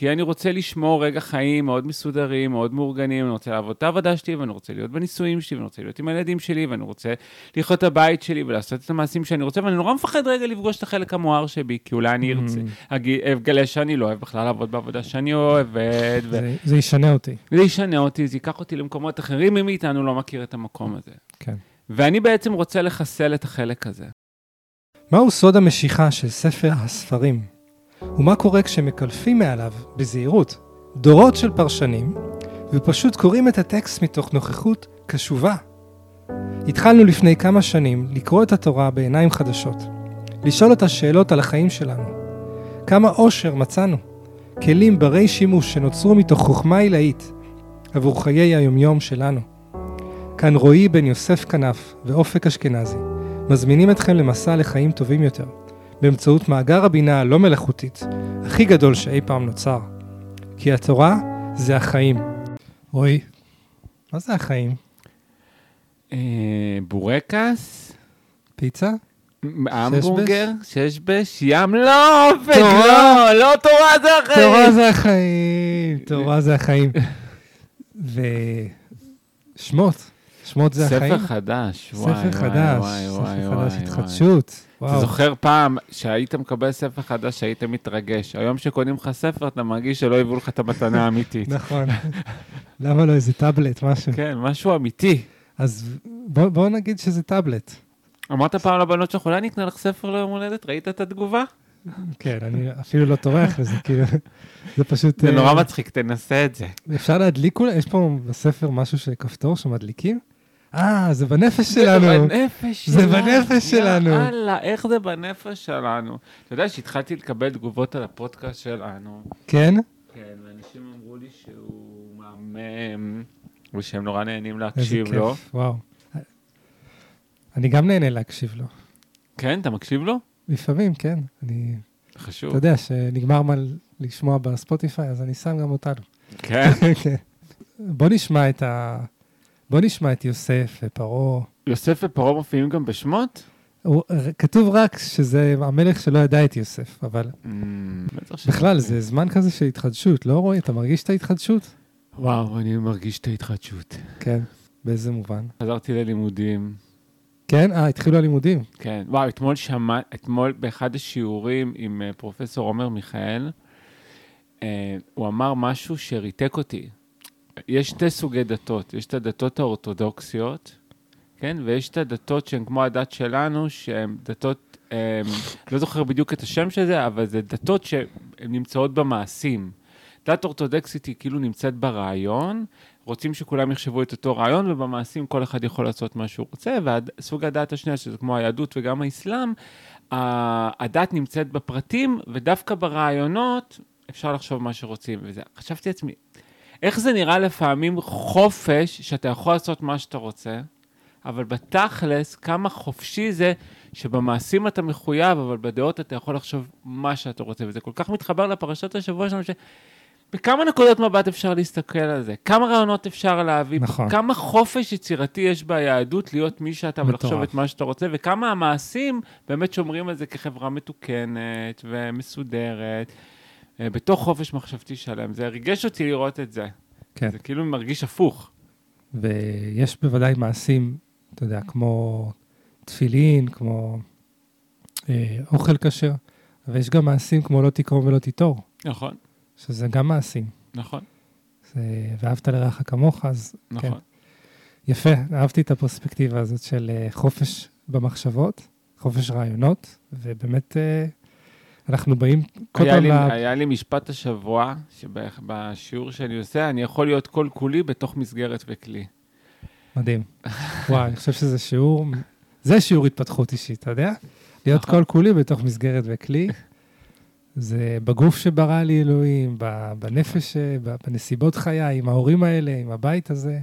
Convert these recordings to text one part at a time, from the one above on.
כי אני רוצה לשמור רגע חיים מאוד מסודרים, מאוד מאורגנים, אני רוצה לעבוד את העבודה שלי, ואני רוצה להיות בנישואים שלי, ואני רוצה להיות עם הילדים שלי, ואני רוצה לחיות את הבית שלי ולעשות את המעשים שאני רוצה, ואני נורא מפחד רגע לפגוש את החלק המואר שבי, כי אולי אני ארצה, אגלה שאני לא אוהב בכלל לעבוד בעבודה שאני אוהבת. ו... זה, זה ישנה אותי. זה ישנה אותי, זה ייקח אותי למקומות אחרים, מי מאיתנו לא מכיר את המקום הזה. כן. ואני בעצם רוצה לחסל את החלק הזה. מהו סוד המשיכה של ספר הספרים? ומה קורה כשמקלפים מעליו, בזהירות, דורות של פרשנים, ופשוט קוראים את הטקסט מתוך נוכחות קשובה? התחלנו לפני כמה שנים לקרוא את התורה בעיניים חדשות, לשאול את השאלות על החיים שלנו. כמה עושר מצאנו, כלים ברי שימוש שנוצרו מתוך חוכמה עילאית עבור חיי היומיום שלנו. כאן רועי בן יוסף כנף ואופק אשכנזי מזמינים אתכם למסע לחיים טובים יותר, באמצעות מאגר הבינה הלא מלאכותית, הכי גדול שאי פעם נוצר. כי התורה זה החיים. רועי, מה זה החיים? אה, בורקס, פיצה? המבורגר, שש בש, ים לא, אופק, לא, לא תורה זה החיים. תורה זה החיים, תורה זה החיים. ושמות, שמות זה החיים. ספר חדש, וואי, ספר וואי, חדש, וואי, וואי, ספר חדש, וואי. התחדשות. אתה וואו. זוכר פעם שהיית מקבל ספר חדש, שהיית מתרגש. היום שקונים לך ספר, אתה מרגיש שלא הביאו לך את המתנה האמיתית. נכון. למה לא איזה טאבלט, משהו? כן, משהו אמיתי. אז בוא בוא נגיד שזה טאבלט. אמרת פעם לבנות שלך, אולי אני אקנה לך ספר ליום הולדת? ראית את התגובה? כן, אני אפילו לא טורח לזה, כאילו, זה פשוט... זה אה, נורא מצחיק, תנסה את זה. אפשר להדליק אולי? יש פה בספר משהו של כפתור שמדליקים? אה, זה בנפש שלנו. זה בנפש זה שלנו. בנפש שלנו. יאללה, איך זה בנפש שלנו? אתה יודע שהתחלתי לקבל תגובות על הפודקאסט שלנו. כן? כן, ואנשים אמרו לי שהוא מהמם, ושהם נורא נהנים איזה להקשיב כיף, לו. וואו. אני גם נהנה להקשיב לו. כן, אתה מקשיב לו? לפעמים, כן. אני, חשוב. אתה יודע, שנגמר מה לשמוע בספוטיפיי, אז אני שם גם אותנו. כן. כן. בוא נשמע את ה... בוא נשמע את יוסף ופרעה. יוסף ופרעה מופיעים גם בשמות? הוא- כתוב רק שזה המלך שלא ידע את יוסף, אבל ש- בכלל, זה זמן כזה של התחדשות, לא רועי? אתה מרגיש את ההתחדשות? וואו, אני מרגיש את ההתחדשות. כן. באיזה מובן? חזרתי ללימודים. כן? אה, התחילו הלימודים. כן. וואו, אתמול שמע... אתמול באחד השיעורים עם אה, פרופסור עומר מיכאל, אה, הוא אמר משהו שריתק אותי. יש שתי סוגי דתות. יש את הדתות האורתודוקסיות, כן? ויש את הדתות שהן כמו הדת שלנו, שהן דתות, אה, לא זוכר בדיוק את השם של זה, אבל זה דתות שהן נמצאות במעשים. דת אורתודוקסית היא כאילו נמצאת ברעיון, רוצים שכולם יחשבו את אותו רעיון, ובמעשים כל אחד יכול לעשות מה שהוא רוצה, וסוג הדת השנייה, שזה כמו היהדות וגם האסלאם, הדת נמצאת בפרטים, ודווקא ברעיונות אפשר לחשוב מה שרוצים. וזה, חשבתי לעצמי, איך זה נראה לפעמים חופש, שאתה יכול לעשות מה שאתה רוצה, אבל בתכלס, כמה חופשי זה שבמעשים אתה מחויב, אבל בדעות אתה יכול לחשוב מה שאתה רוצה. וזה כל כך מתחבר לפרשת השבוע שלנו, ש... בכמה נקודות מבט אפשר להסתכל על זה? כמה רעיונות אפשר להביא? נכון. כמה חופש יצירתי יש ביהדות להיות מי שאתה ולחשוב מטורף. את מה שאתה רוצה, וכמה המעשים באמת שומרים על זה כחברה מתוקנת ומסודרת, בתוך חופש מחשבתי שלם. זה ריגש אותי לראות את זה. כן. זה כאילו מרגיש הפוך. ויש בוודאי מעשים, אתה יודע, כמו תפילין, כמו אה, אוכל כשר, ויש גם מעשים כמו לא תקרום ולא תיטור, נכון, שזה גם מעשים. נכון, זה, ואהבת לרעך כמוך, אז כן. נכון. יפה, אהבתי את הפרספקטיבה הזאת של אה, חופש במחשבות, חופש רעיונות, ובאמת אה, אנחנו באים כל פעם ל... היה לי משפט השבוע, שבשיעור שאני עושה, אני יכול להיות כל כולי בתוך מסגרת וכלי. מדהים. וואי, אני חושב שזה שיעור, זה שיעור התפתחות אישית, אתה יודע? להיות נכון. כל כולי בתוך מסגרת וכלי. זה בגוף שברא לי אלוהים, בנפש, בנסיבות חיי, עם ההורים האלה, עם הבית הזה.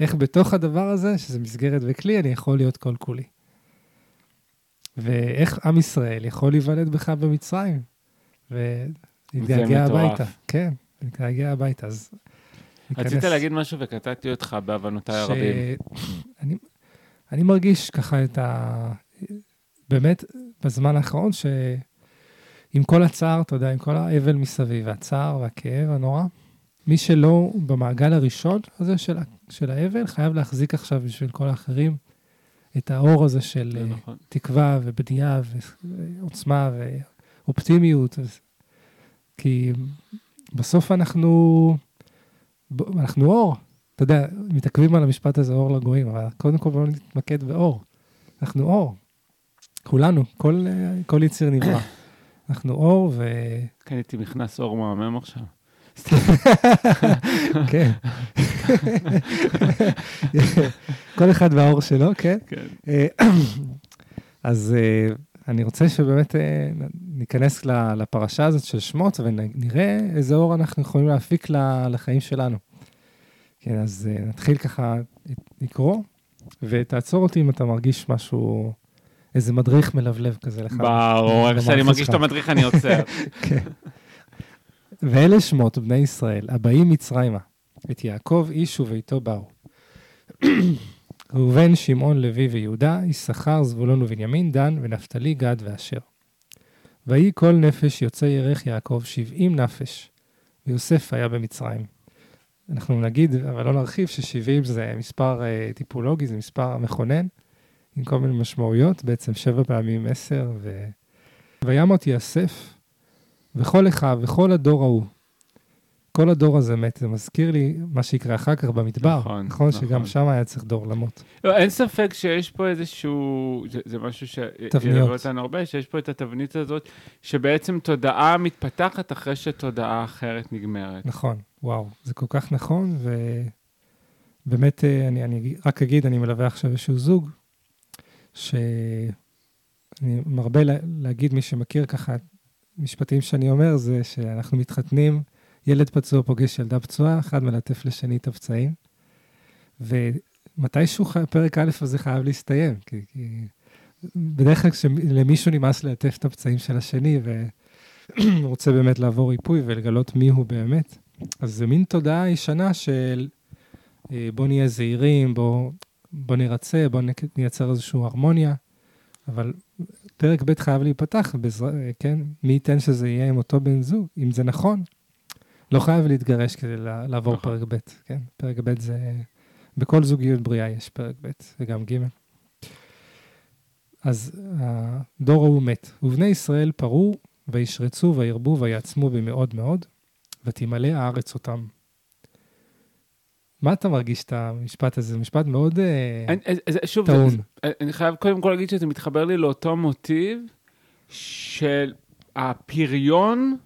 איך בתוך הדבר הזה, שזה מסגרת וכלי, אני יכול להיות כל כולי. ואיך עם ישראל יכול להיוולד בך במצרים, ולהתגעגע. הביתה. כן, להתגעגע הביתה, אז... רצית ניכנס- להגיד משהו וקטעתי אותך בעוונותיי הרבים. אני, אני מרגיש ככה את ה... באמת, בזמן האחרון, עם כל הצער, אתה יודע, עם כל האבל מסביב, והצער והכאב הנורא, מי שלא במעגל הראשון הזה של, של האבל, חייב להחזיק עכשיו בשביל כל האחרים את האור הזה של אה, נכון. תקווה ובנייה ועוצמה ואופטימיות. אז- כי בסוף אנחנו, אנחנו אור. אתה יודע, מתעכבים על המשפט הזה, אור לגויים, אבל קודם כל בואו נתמקד באור. אנחנו אור. כולנו, כל, אה, כל יציר נברא. אנחנו אור, קניתי מכנס אור מהמם עכשיו. וכן. כל אחד והאור שלו, כן. כן. אה, אז אה, אני רוצה שבאמת אה, ניכנס לפרשה הזאת של שמות ונראה איזה אור אנחנו יכולים להפיק לחיים שלנו. כן, אז נתחיל ככה לקרוא, ותעצור אותי אם אתה מרגיש משהו, איזה מדריך מלבלב כזה לך. ברור, איך שאני מרגיש. את המדריך אני עוצר. כן. ואלה שמות בני ישראל, הבאים מצרימה, את יעקב איש וביתו באו. ראובן, שמעון, לוי ויהודה, יששכר, זבולון ובנימין, דן ונפתלי, גד ואשר. ויהי כל נפש יוצא ירך יעקב שבעים נפש, ויוסף היה במצרים. אנחנו נגיד, אבל לא נרחיב, ששבעים זה מספר אה, טיפולוגי, זה מספר מכונן, עם כל מיני משמעויות, בעצם שבע פעמים עשר, ו... וימות יאסף, וכל אחיו וכל הדור ההוא. כל הדור הזה מת, זה מזכיר לי מה שיקרה אחר כך במדבר. נכון, נכון, נכון. שגם שם היה צריך דור למות. לא, אין ספק שיש פה איזשהו, זה, זה משהו שילווה תבניות. אותנו הרבה, שיש פה את התבנית הזאת, שבעצם תודעה מתפתחת אחרי שתודעה אחרת נגמרת. נכון, וואו, זה כל כך נכון, ובאמת, אה, אני, אני רק אגיד, אני מלווה עכשיו איזשהו זוג, שאני מרבה לה, להגיד, מי שמכיר ככה, משפטים שאני אומר, זה שאנחנו מתחתנים, ילד פצוע פוגש ילדה פצועה, אחד מלטף לשני את הפצעים, ומתישהו פרק א' הזה חייב להסתיים, כי, כי בדרך כלל כשלמישהו נמאס ללטף את הפצעים של השני, ורוצה באמת לעבור ריפוי ולגלות מי הוא באמת, אז זה מין תודעה ישנה של אה, בוא נהיה זהירים, בוא, בוא נרצה, בוא נייצר איזושהי הרמוניה, אבל פרק ב' חייב להיפתח, בעזר, אה, כן? מי ייתן שזה יהיה עם אותו בן זוג, אם זה נכון. לא חייב להתגרש כדי לעבור נכון. פרק ב', כן? פרק ב' זה... בכל זוגיות בריאה יש פרק ב' וגם ג'. אז הדור ההוא מת, ובני ישראל פרעו וישרצו וירבו ויעצמו במאוד מאוד, ותמלא הארץ אותם. מה אתה מרגיש את המשפט הזה? זה משפט מאוד אה, אני, אז- אז שוב, טעון. אני חייב קודם כל להגיד שזה מתחבר לי לאותו מוטיב של הפריון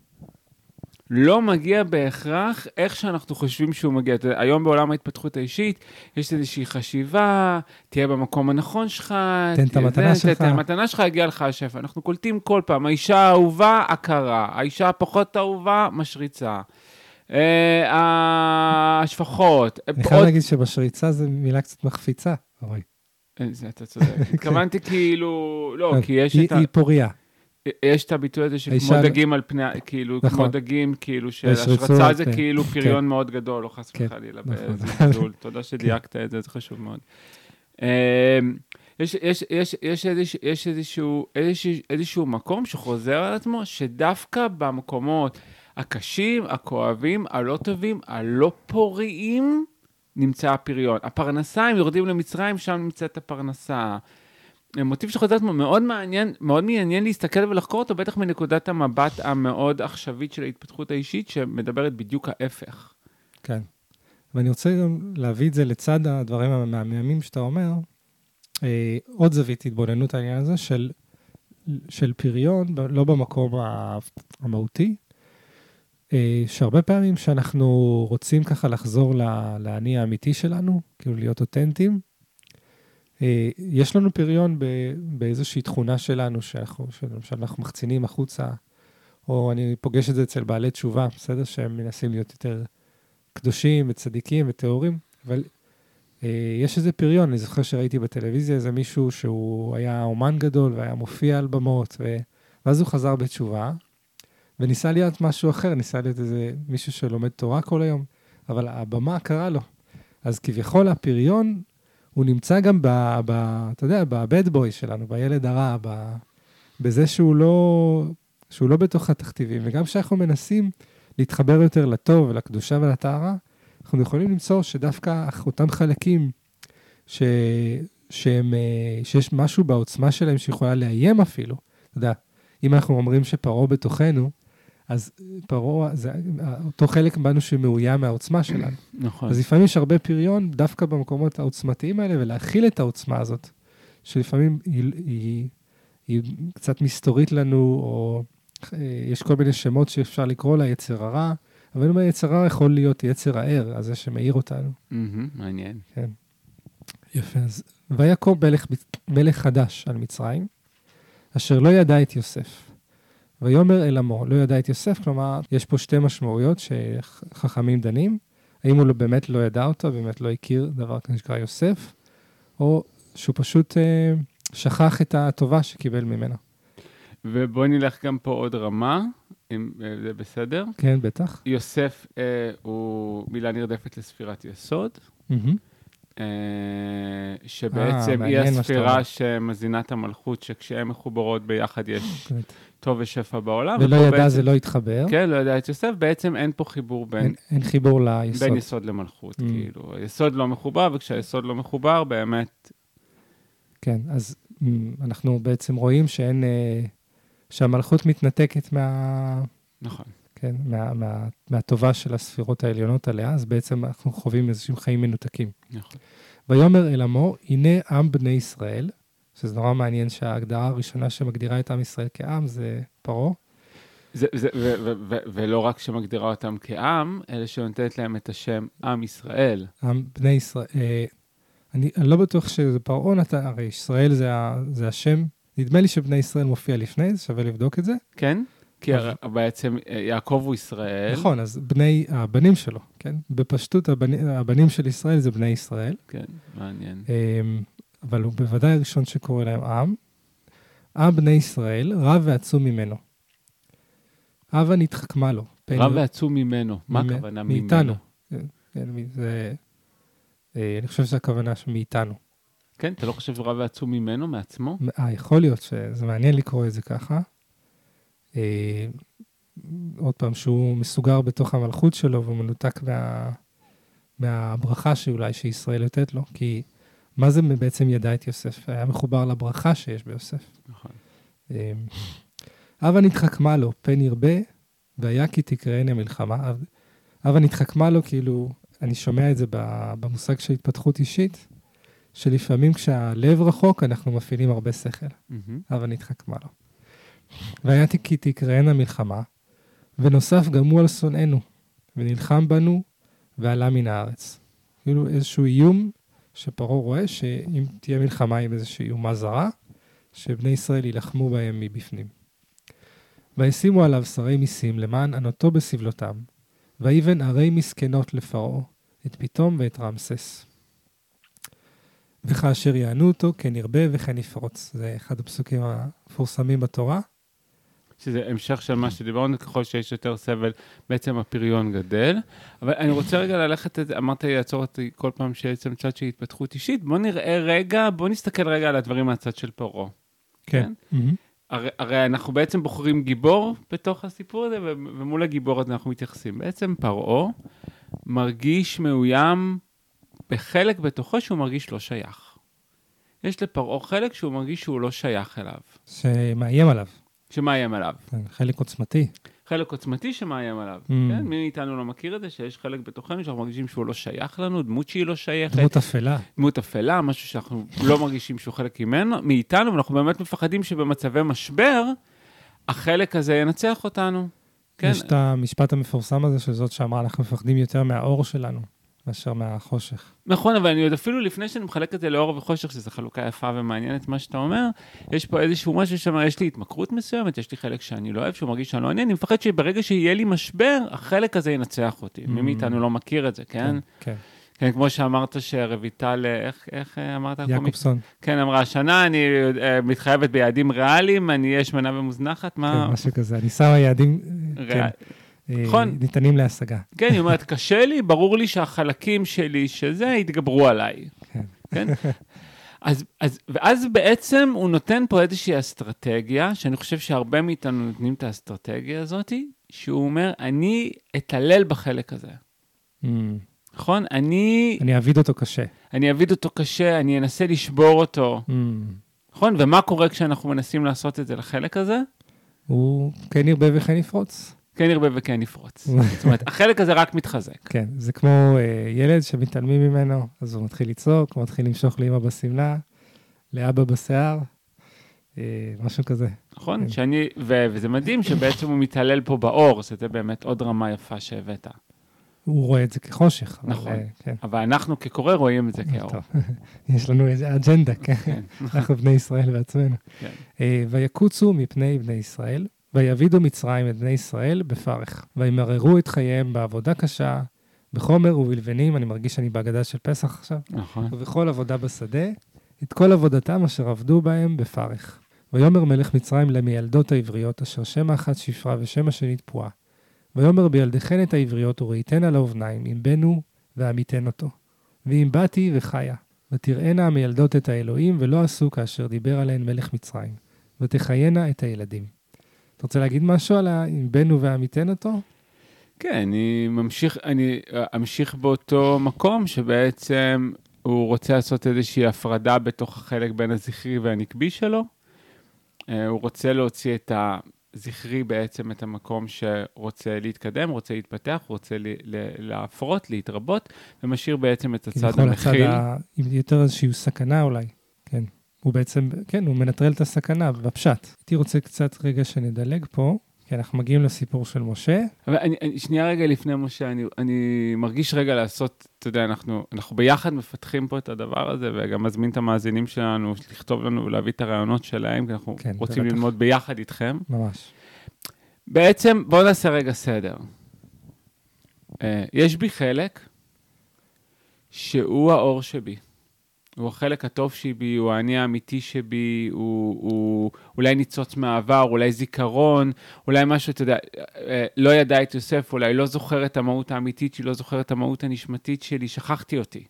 לא מגיע בהכרח איך שאנחנו חושבים שהוא מגיע. אתה יודע, היום בעולם ההתפתחות האישית, יש איזושהי חשיבה, תהיה במקום הנכון שלך. תן את המתנה זה, שלך. תן את המתנה שלך, יגיע לך השפע. אנחנו קולטים כל פעם, האישה האהובה, הכרה, האישה הפחות אהובה, משריצה. אה, השפחות. אני חייב להגיד שבשריצה זו מילה קצת מחפיצה, רועי. אה, זה, אתה צודק. התכוונתי כאילו, לא, כי יש את ה... היא פוריה. יש את הביטוי הזה שכמו דגים על פני, כאילו, כמו נכון. דגים, כאילו, של יש השרצה רצועות, זה כן. כאילו פריון מאוד גדול, לא חס כן, וחלילה, נכון. בזלזול. תודה שדייקת את זה, זה חשוב מאוד. אמ, יש, יש, יש, יש, איזוש, יש איזשהו, איזשהו, איזשהו מקום שחוזר על עצמו, שדווקא במקומות הקשים, הכואבים, הלא טובים, הלא פוריים, נמצא הפריון. הפרנסה, הם יורדים למצרים, שם נמצאת הפרנסה. מוטיב שחוזר עצמו מאוד מעניין, מאוד מעניין להסתכל ולחקור אותו, בטח מנקודת המבט המאוד עכשווית של ההתפתחות האישית, שמדברת בדיוק ההפך. כן. ואני רוצה גם להביא את זה לצד הדברים המהממים שאתה אומר, אה, עוד זווית התבוננות העניין הזה של, של פריון, לא במקום המהותי, אה, שהרבה פעמים שאנחנו רוצים ככה לחזור לאני האמיתי שלנו, כאילו להיות אותנטיים, יש לנו פריון באיזושהי תכונה שלנו, שאנחנו, שלמשל אנחנו מחצינים החוצה, או אני פוגש את זה אצל בעלי תשובה, בסדר? שהם מנסים להיות יותר קדושים וצדיקים וטהורים, אבל אה, יש איזה פריון, אני זוכר שראיתי בטלוויזיה איזה מישהו שהוא היה אומן גדול והיה מופיע על במות, ו... ואז הוא חזר בתשובה, וניסה להיות משהו אחר, ניסה להיות איזה מישהו שלומד תורה כל היום, אבל הבמה קרה לו. אז כביכול הפריון, הוא נמצא גם ב... ב אתה יודע, בבד בוי שלנו, בילד הרע, ב, בזה שהוא לא... שהוא לא בתוך התכתיבים, וגם כשאנחנו מנסים להתחבר יותר לטוב ולקדושה ולטהרה, אנחנו יכולים למצוא שדווקא אותם חלקים ש... שהם, אה, שיש משהו בעוצמה שלהם שיכולה לאיים אפילו. אתה יודע, אם אנחנו אומרים שפרעה בתוכנו, אז פרעה, זה אותו חלק בנו שמאוים מהעוצמה שלנו. נכון. אז לפעמים יש הרבה פריון דווקא במקומות העוצמתיים האלה, ולהכיל את העוצמה הזאת, שלפעמים היא, היא, היא קצת מסתורית לנו, או אה, יש כל מיני שמות שאפשר לקרוא לה יצר הרע, אבל אם היצר הרע יכול להיות יצר הער, אז זה שמאיר אותנו. מעניין. כן. יפה, אז ויקום מלך, מלך חדש על מצרים, אשר לא ידע את יוסף. ויאמר אל עמו, לא ידע את יוסף, כלומר, יש פה שתי משמעויות שחכמים דנים. האם הוא באמת לא ידע אותו, באמת לא הכיר דבר כזה שנקרא יוסף, או שהוא פשוט אה, שכח את הטובה שקיבל ממנו. ובואי נלך גם פה עוד רמה, אם אה, זה בסדר. כן, בטח. יוסף אה, הוא מילה נרדפת לספירת יסוד, מהמם. אה, שבעצם אה, היא. הספירה שמזינה את המלכות, שכשהן מחוברות ביחד יש באמת. טוב ושפע בעולם. ולא ידע בעצם- זה לא התחבר. כן, לא ידע את יוסף, בעצם אין פה חיבור בין, אין, אין חיבור ליסוד. בין יסוד למלכות, Mm. כאילו. היסוד לא מחובר, וכשהיסוד לא מחובר, באמת, כן, אז mm, אנחנו בעצם רואים שאין, אה, שהמלכות מתנתקת מה, נכון. כן, מה, מה, מהטובה של הספירות העליונות עליה, אז בעצם אנחנו חווים איזשהם חיים מנותקים. נכון. ויאמר אל עמו, הנה עם בני ישראל, שזה נורא מעניין שההגדרה הראשונה שמגדירה את עם ישראל כעם זה פרעה. זה, זה, ו, ו, ו, ולא רק שמגדירה אותם כעם, אלא שנותנת להם את השם עם ישראל. עם בני ישראל, אה, אני, אני לא בטוח שזה פרעה נתן, הרי ישראל זה, ה, זה השם, נדמה לי שבני ישראל מופיע לפני, זה שווה לבדוק את זה. כן? כי נכון. הר- בעצם אה, יעקב הוא ישראל. נכון, אז בני, הבנים שלו, כן? בפשטות הבנים, הבנים של ישראל זה בני ישראל. כן, מעניין. אמ, אבל הוא בוודאי הראשון שקורא להם עם. עם בני ישראל, רב ועצום ממנו. הבה נתחכמה לו. פן רב ועצום ממנו. מה הכוונה ממנו? מאיתנו. כן, כן, זה... אה, אני חושב שהכוונה שמאיתנו. כן, אתה לא חושב שרב ועצום ממנו, מעצמו? אה, יכול להיות שזה מעניין לקרוא את זה ככה. אה, עוד פעם, שהוא מסוגר בתוך המלכות שלו והוא מנותק מה, מהברכה שאולי שישראל נותנת לו, כי מה זה בעצם ידע את יוסף? היה מחובר לברכה שיש ביוסף. נכון. אה, הבה נתחכמה לו, פן ירבה, והיה כי תקראני מלחמה. הבה נתחכמה לו, כאילו, אני שומע את זה במושג של התפתחות אישית, שלפעמים כשהלב רחוק, אנחנו מפעילים הרבה שכל. הבה נתחכמה לו. והיה כי תקראנה מלחמה, ונוסף גם הוא על שונאינו, ונלחם בנו, ועלה מן הארץ. כאילו איזשהו איום שפרעה רואה שאם תהיה מלחמה עם איזושהי אומה זרה, שבני ישראל יילחמו בהם מבפנים. וישימו עליו שרי מיסים למען ענותו בסבלותם, ויבן ערי מסכנות לפרעה, את פתאום ואת רמסס. וכאשר יענו אותו, כן ירבה וכן יפרוץ. זה אחד הפסוקים המפורסמים בתורה. שזה המשך של מה שדיברנו, ככל שיש יותר סבל, בעצם הפריון גדל. אבל אני רוצה רגע ללכת, את אמרת לי לעצור אותי כל פעם שיש בעצם צד של התפתחות אישית. בוא נראה רגע, בוא נסתכל רגע על הדברים מהצד של פרעה. כן? מהמם. הרי, הרי אנחנו בעצם בוחרים גיבור בתוך הסיפור הזה, ומול הגיבור הזה אנחנו מתייחסים. בעצם פרעה מרגיש מאוים בחלק בתוכו שהוא מרגיש לא שייך. יש לפרעה חלק שהוא מרגיש שהוא לא שייך אליו, שמאיים עליו. שמאיים עליו. כן, חלק עוצמתי. חלק עוצמתי שמאיים עליו. Mm. כן? מי מאיתנו לא מכיר את זה? שיש חלק בתוכנו שאנחנו מרגישים שהוא לא שייך לנו, דמות שהיא לא שייכת, דמות אפלה. דמות אפלה, משהו שאנחנו לא מרגישים שהוא חלק ממנו, מאיתנו, ואנחנו באמת מפחדים שבמצבי משבר, החלק הזה ינצח אותנו. כן, יש את המשפט המפורסם הזה של זאת שאמרה, אנחנו מפחדים יותר מהאור שלנו מאשר מהחושך. נכון, אבל אני עוד אפילו לפני שאני מחלק את זה לאור וחושך, שזו חלוקה יפה ומעניינת מה שאתה אומר, יש פה איזשהו משהו שאומר, יש לי התמכרות מסוימת, יש לי חלק שאני לא אוהב, שהוא מרגיש שאני לא עניין, אני מפחד שברגע שיהיה לי משבר, החלק הזה ינצח אותי. מי Mm. מאיתנו לא מכיר את זה, כן? כן. כן, כמו שאמרת שרויטל, איך, איך אה, אמרת? יעקובסון. כן, אמרה, השנה אני אה, מתחייבת ביעדים ריאליים, אני אהיה שמנה ומוזנחת, כן, מה? משהו כזה. אני שמה יעדים, אה, כן, נכון. ניתנים להשגה. כן, היא אומרת, קשה לי, ברור לי שהחלקים שלי שזה יתגברו עליי. כן. כן? אז, אז, ואז בעצם הוא נותן פה איזושהי אסטרטגיה, שאני חושב שהרבה מאיתנו נותנים את האסטרטגיה הזאת, שהוא אומר, אני אתעלל בחלק הזה. Mm. נכון? אני, אני אעביד אותו קשה. אני אעביד אותו קשה, אני אנסה לשבור אותו. Mm. נכון? ומה קורה כשאנחנו מנסים לעשות את זה לחלק הזה? הוא כן ירבה וכן יפרוץ. כן ירבה וכן יפרוץ. זאת אומרת, החלק הזה רק מתחזק. כן, זה כמו אה, ילד שמתעלמים ממנו, אז הוא מתחיל לצעוק, הוא מתחיל למשוך לאמא בשמלה, לאבא בשיער, אה, משהו כזה. נכון? כן. שאני, ו, וזה מדהים שבעצם הוא מתעלל פה באור, שזה באמת עוד רמה יפה שהבאת. הוא רואה את זה כחושך. אבל, נכון. אה, כן. אבל אנחנו כקורא רואים את זה כאור. טוב, יש לנו איזה אג'נדה, כן? כן. אנחנו בני ישראל בעצמנו. כן. אה, ויקוצו מפני בני ישראל, ויבידו מצרים את בני ישראל בפרך, וימררו את חייהם בעבודה קשה, בחומר ובלבנים, אני מרגיש שאני בהגדה של פסח עכשיו, נכון. ובכל עבודה בשדה, את כל עבודתם אשר עבדו בהם בפרך. ויאמר מלך מצרים למיילדות העבריות, אשר שם האחת שפרה ושם השנית פועה. ויאמר בילדיכן את העבריות וראיתן על האובניים, אם בנו ועמיתן אותו. ואם באתי וחיה, ותראינה המילדות את האלוהים, ולא עשו כאשר דיבר עליהן מלך מצרים, ותחיינה את הילדים. אתה רוצה להגיד משהו על בנו ועמיתן אותו? כן, אני ממשיך, אני אה, אמשיך באותו מקום שבעצם הוא רוצה לעשות איזושהי הפרדה בתוך החלק בין הזכרי והנקבי שלו. אה, הוא רוצה להוציא את הזכרי בעצם, את המקום שרוצה להתקדם, רוצה להתפתח, רוצה להפרות, להתרבות, ומשאיר בעצם את הצד כביכול הצד המכיל. ה... יותר איזושהי סכנה אולי. הוא בעצם, כן, הוא מנטרל את הסכנה בפשט. הייתי רוצה קצת רגע שנדלג פה, כי אנחנו מגיעים לסיפור של משה. אבל אני, אני, שנייה רגע לפני משה, אני, אני מרגיש רגע לעשות, אתה יודע, אנחנו, אנחנו ביחד מפתחים פה את הדבר הזה, וגם מזמין את המאזינים שלנו לכתוב לנו ולהביא את הרעיונות שלהם, כי אנחנו כן, רוצים בטח. ללמוד ביחד איתכם. ממש. בעצם, בואו נעשה רגע סדר. אה, יש בי חלק שהוא האור שבי. הוא החלק הטוב שבי, הוא האני האמיתי שבי, הוא, הוא אולי ניצוץ מהעבר, אולי זיכרון, אולי משהו, אתה יודע, אה, לא ידע את יוסף, אולי לא זוכר את המהות האמיתית שלי, לא זוכר את המהות הנשמתית שלי, שכחתי אותי.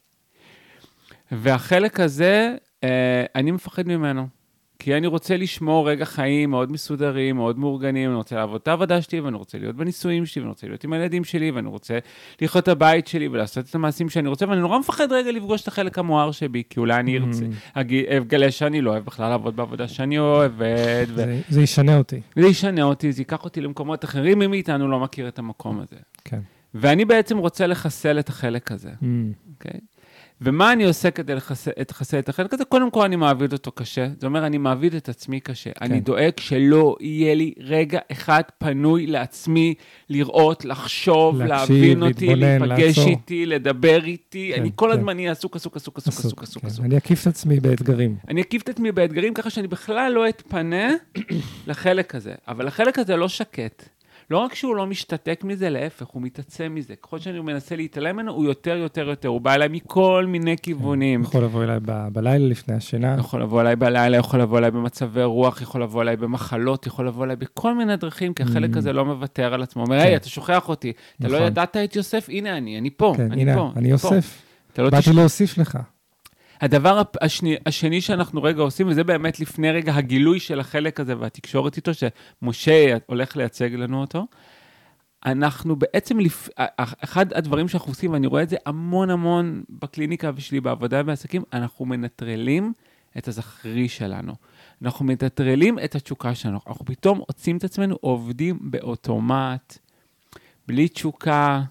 והחלק הזה, אה, אני מפחד ממנו. כי אני רוצה לשמור רגע חיים מאוד מסודרים, מאוד מאורגנים, אני רוצה לעבוד את העבודה שלי, ואני רוצה להיות בנישואים שלי, ואני רוצה להיות עם הילדים שלי, ואני רוצה לחיות את הבית שלי ולעשות את המעשים שאני רוצה, ואני נורא מפחד רגע לפגוש את החלק המואר שבי, כי אולי אני ארצה, Mm. אגלה שאני לא אוהב בכלל לעבוד בעבודה שאני אוהבת, ו- זה, זה ישנה אותי. וזה ישנה אותי, זה ייקח אותי למקומות אחרים, מי מאיתנו לא מכיר את המקום הזה. כן. ואני בעצם רוצה לחסל את החלק הזה. Mm. אוקיי? ומה אני עושה כדי לחסל, את החלק הזה? קודם כל, אני מעביד אותו קשה. זאת אומרת, אני מעביד את עצמי קשה. כן. אני דואג שלא יהיה לי רגע אחד פנוי לעצמי לראות, לחשוב, להקשיב, להבין אותי, להתבונן, להיפגש לעצור. איתי, לדבר איתי. כן, אני כל כן. הזמן אהיה עסוק, עסוק, עסוק, עסוק, עסוק, עסוק, כן. עסוק. אני אקיף את עצמי באתגרים. אני אקיף את עצמי באתגרים ככה שאני בכלל לא אתפנה לחלק הזה. אבל החלק הזה לא שקט. לא רק שהוא לא משתתק מזה, להפך, הוא מתעצם מזה. ככל שאני מנסה להתעלם ממנו, הוא יותר, יותר, יותר. הוא בא אליי מכל מיני כיוונים. יכול לבוא אליי ב- בלילה לפני השינה. יכול לבוא אליי בלילה, יכול לבוא אליי במצבי רוח, יכול לבוא אליי במחלות, יכול לבוא אליי בכל מיני דרכים, כי החלק Mm. הזה לא מוותר על עצמו. אומר, כן. היי, אתה שוכח אותי, אתה לא נכון. ידעת את יוסף? הנה אני, אני פה, כן, אני הנה, פה. אני פה. אוסף. אתה לא באתי. להוסיף לך. הדבר השני, השני שאנחנו רגע עושים, וזה באמת לפני רגע הגילוי של החלק הזה והתקשורת איתו, שמשה הולך לייצג לנו אותו, אנחנו בעצם, לפ... אחד הדברים שאנחנו עושים, ואני רואה את זה המון המון בקליניקה שלי בעבודה בעסקים, אנחנו מנטרלים את הזכרי שלנו. אנחנו מנטרלים את התשוקה שלנו. אנחנו פתאום עוצים את עצמנו, עובדים באוטומט, בלי תשוקה,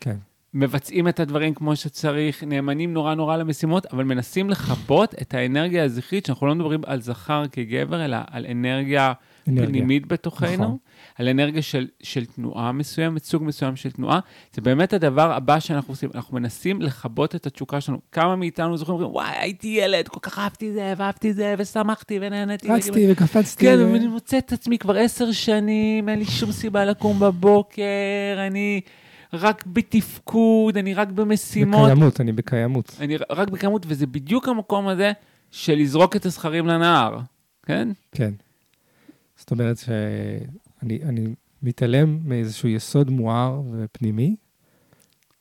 כן. מבצעים את הדברים כמו שצריך, נאמנים נורא נורא למשימות, אבל מנסים לכבות את האנרגיה הזכרית, שאנחנו לא מדברים על זכר כגבר, אלא על אנרגיה אנרגיה. פנימית בתוכנו, נכון. על אנרגיה של, של תנועה מסוימת, סוג מסוים של תנועה. זה באמת הדבר הבא שאנחנו עושים, אנחנו מנסים לכבות את התשוקה שלנו. כמה מאיתנו זוכרים, אומרים, וואי, הייתי ילד, כל כך אהבתי זה, ואהבתי זה, ושמחתי ונהניתי. רצתי וקפצתי. כן, ו- ואני מוצא את עצמי כבר עשר שנים, אין לי שום סיבה לקום בבוקר, אני רק בתפקוד, אני רק במשימות, בקיימות, אני בקיימות. אני רק בכמות, וזה בדיוק המקום הזה של לזרוק את הזכרים לנהר, כן? כן. זאת אומרת שאני אני מתעלם מאיזשהו יסוד מואר ופנימי,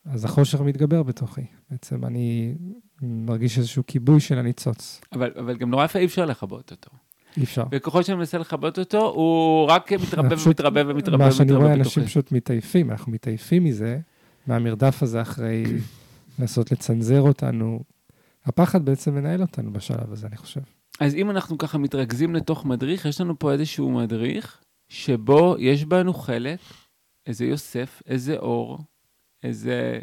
אז החושך מתגבר בתוכי. בעצם אני מרגיש איזשהו כיבוי של הניצוץ. אבל, אבל גם נורא יפה, אי אפשר לכבות אותו. אי אפשר. וככל שאני מנסה לכבות אותו, הוא רק מתרבה פשוט- ומתרבה ומתרבה מה שאני רואה, אנשים. פשוט מתעייפים, אנחנו מתעייפים מזה, מהמרדף הזה אחרי לנסות לצנזר אותנו. הפחד בעצם מנהל אותנו בשלב הזה, אני חושב. אז אם אנחנו ככה מתרכזים לתוך מדריך, יש לנו פה איזשהו מדריך, שבו יש בנו חלק, איזה יוסף, איזה אור, איזה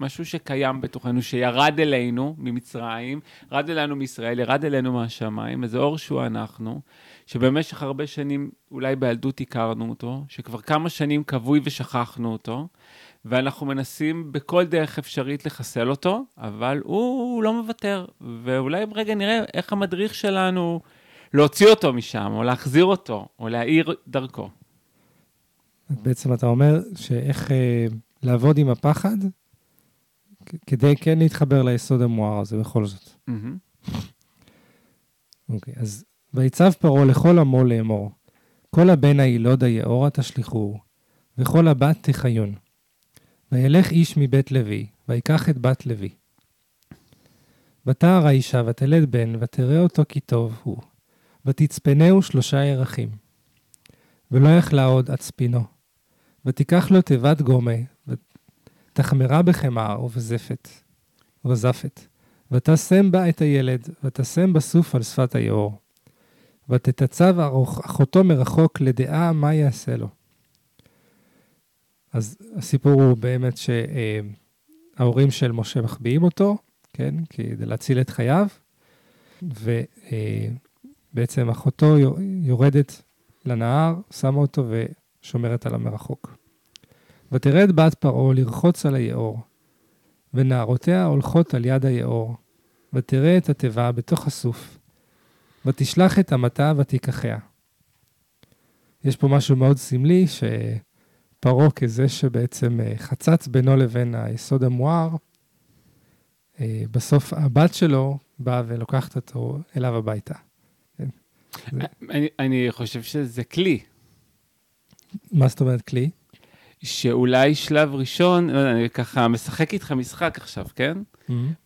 משהו שקיים בתוכנו, שירד אלינו ממצרים, ירד אלינו מישראל, ירד אלינו מהשמיים, איזה אור שהוא אנחנו, שבמשך הרבה שנים, אולי בילדות הכרנו אותו, שכבר כמה שנים כבוי ושכחנו אותו, ואנחנו מנסים בכל דרך אפשרית לחסל אותו, אבל הוא, הוא לא מוותר. ואולי רגע נראה איך המדריך שלנו להוציא אותו משם, או להחזיר אותו, או להאיר דרכו. בעצם אתה אומר שאיך אה, לעבוד עם הפחד, כדי כן להתחבר ליסוד המואר הזה בכל זאת. אוקיי, אז ויצב פרעה לכל עמו לאמור, כל הבן הילוד היאורה תשליכוהו, וכל הבת תחיון. וילך איש מבית לוי, ויקח את בת לוי. ותער האישה, ותלד בן, ותראה אותו כי טוב הוא. ותצפנהו שלושה ירחים. ולא יכלה עוד עצפינו. ותיקח לו תיבת גומה, ותחמרה בחמר ובזפת, ובזפת. ותשם בה את הילד, ותשם בסוף על שפת היאור. ותתצב אחותו מרחוק לדעה מה יעשה לו. אז הסיפור הוא באמת שההורים של משה מחביאים אותו, כן, כדי להציל את חייו, ובעצם אחותו יורדת לנהר, שמה אותו ושומרת עליו מרחוק. ותרד בת פרעה לרחוץ על היאור, ונערותיה הולכות על יד היאור, ותראה את התיבה בתוך הסוף, ותשלח את המטה ותיקחיה. יש פה משהו מאוד סמלי, שפרעה כזה שבעצם אה, חצץ בינו לבין היסוד המואר, אה, בסוף הבת שלו באה ולוקחת אותו אליו הביתה. אני, אני חושב שזה כלי, מה זאת אומרת כלי? שאולי שלב ראשון, לא יודע, אני ככה משחק איתך משחק עכשיו, כן?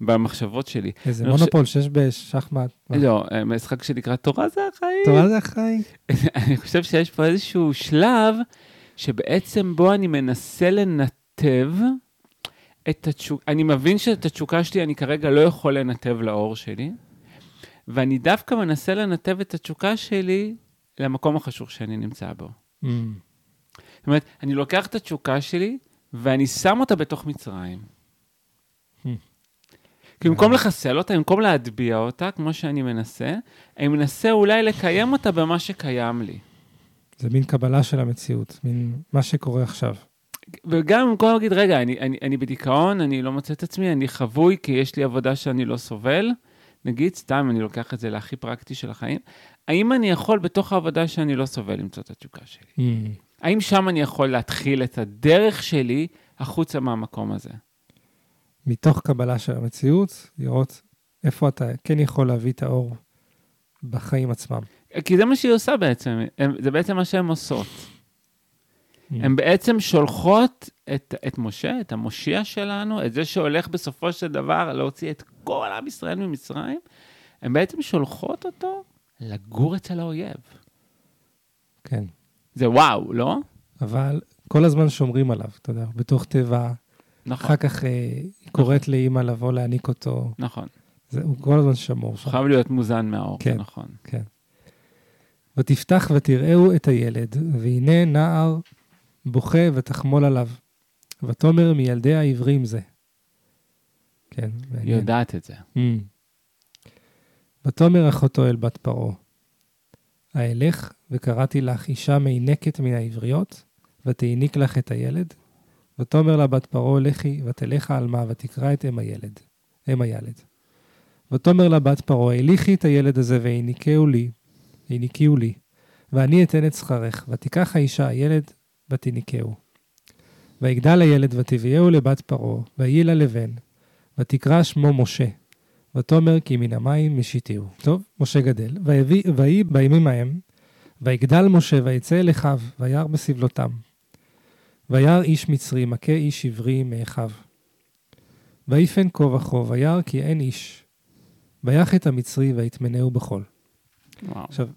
במחשבות שלי. איזה אני חושב- מונופול שיש בשחמט. לא, אה, משחק שנקרא תורה זה החיים. תורה זה החיים. אני חושב שיש פה איזשהו שלב שבעצם בו אני מנסה לנתב את התשוקה, אני מבין שאת התשוקה שלי אני כרגע לא יכול לנתב לאור שלי, ואני דווקא מנסה לנתב את התשוקה שלי למקום החשוך שאני נמצא בו. Mm. זאת אומרת, אני לוקח את התשוקה שלי ואני שם אותה בתוך מצרים. Hmm. כי במקום לחסל אותה, במקום להטביע אותה, כמו שאני מנסה, אני מנסה אולי לקיים אותה במה שקיים לי. זה מין קבלה של המציאות, מין מה שקורה עכשיו. וגם במקום להגיד, רגע, אני, אני, אני בדיכאון, אני לא מוצא את עצמי, אני חבוי כי יש לי עבודה שאני לא סובל, נגיד, סתם, אני לוקח את זה להכי פרקטי של החיים, האם אני יכול בתוך העבודה שאני לא סובל למצוא את התשוקה שלי? Mm. האם שם אני יכול להתחיל את הדרך שלי החוצה מהמקום הזה? מתוך קבלה של המציאות, לראות איפה אתה כן יכול להביא את האור בחיים עצמם. כי זה מה שהיא עושה בעצם, הם, זה בעצם מה שהן עושות. הן בעצם שולחות את, את משה, את המושיע שלנו, את זה שהולך בסופו של דבר להוציא את כל עם ישראל ממצרים, הן בעצם שולחות אותו לגור אצל האויב. כן. זה וואו, לא? אבל כל הזמן שומרים עליו, אתה יודע, בתוך תיבה. נכון, אחר כך אה, היא קוראת לאימא לבוא להעניק אותו. נכון. זה, הוא כל הזמן שמור שם. חייב להיות מוזן מהאור, כן. נכון. כן. ותפתח ותראהו את הילד, והנה נער בוכה ותחמול עליו. ותאמר מילדי העברים זה. כן, היא מעניין. יודעת את זה. Mm. ותאמר אחותו אל בת פרעה, האלך וקראתי לך אישה מינקת מן העבריות, ותעניק לך את הילד. ותאמר לה בת פרעה לכי ותלכה על מה ותקרא את אם הילד, אם הילד. ותאמר לה בת פרעה הליכי את הילד הזה והעניקהו לי, העניקיהו לי, ואני אתן את שכרך, ותיקח האישה הילד ותיניקהו. ויגדל הילד ותביאהו לבת פרעה, ויהי לה לבן, ותקרא שמו משה. ותאמר כי מן המים משיתיהו. טוב, משה גדל, ויהי בימים ההם, ויגדל משה ויצא אל אחיו, וירא בסבלותם. וירא איש מצרי מכה איש עברי מאחיו. ויפן כה וכה, וירא כי אין איש. ויח את המצרי ויטמנהו בחול. וואו. עכשיו,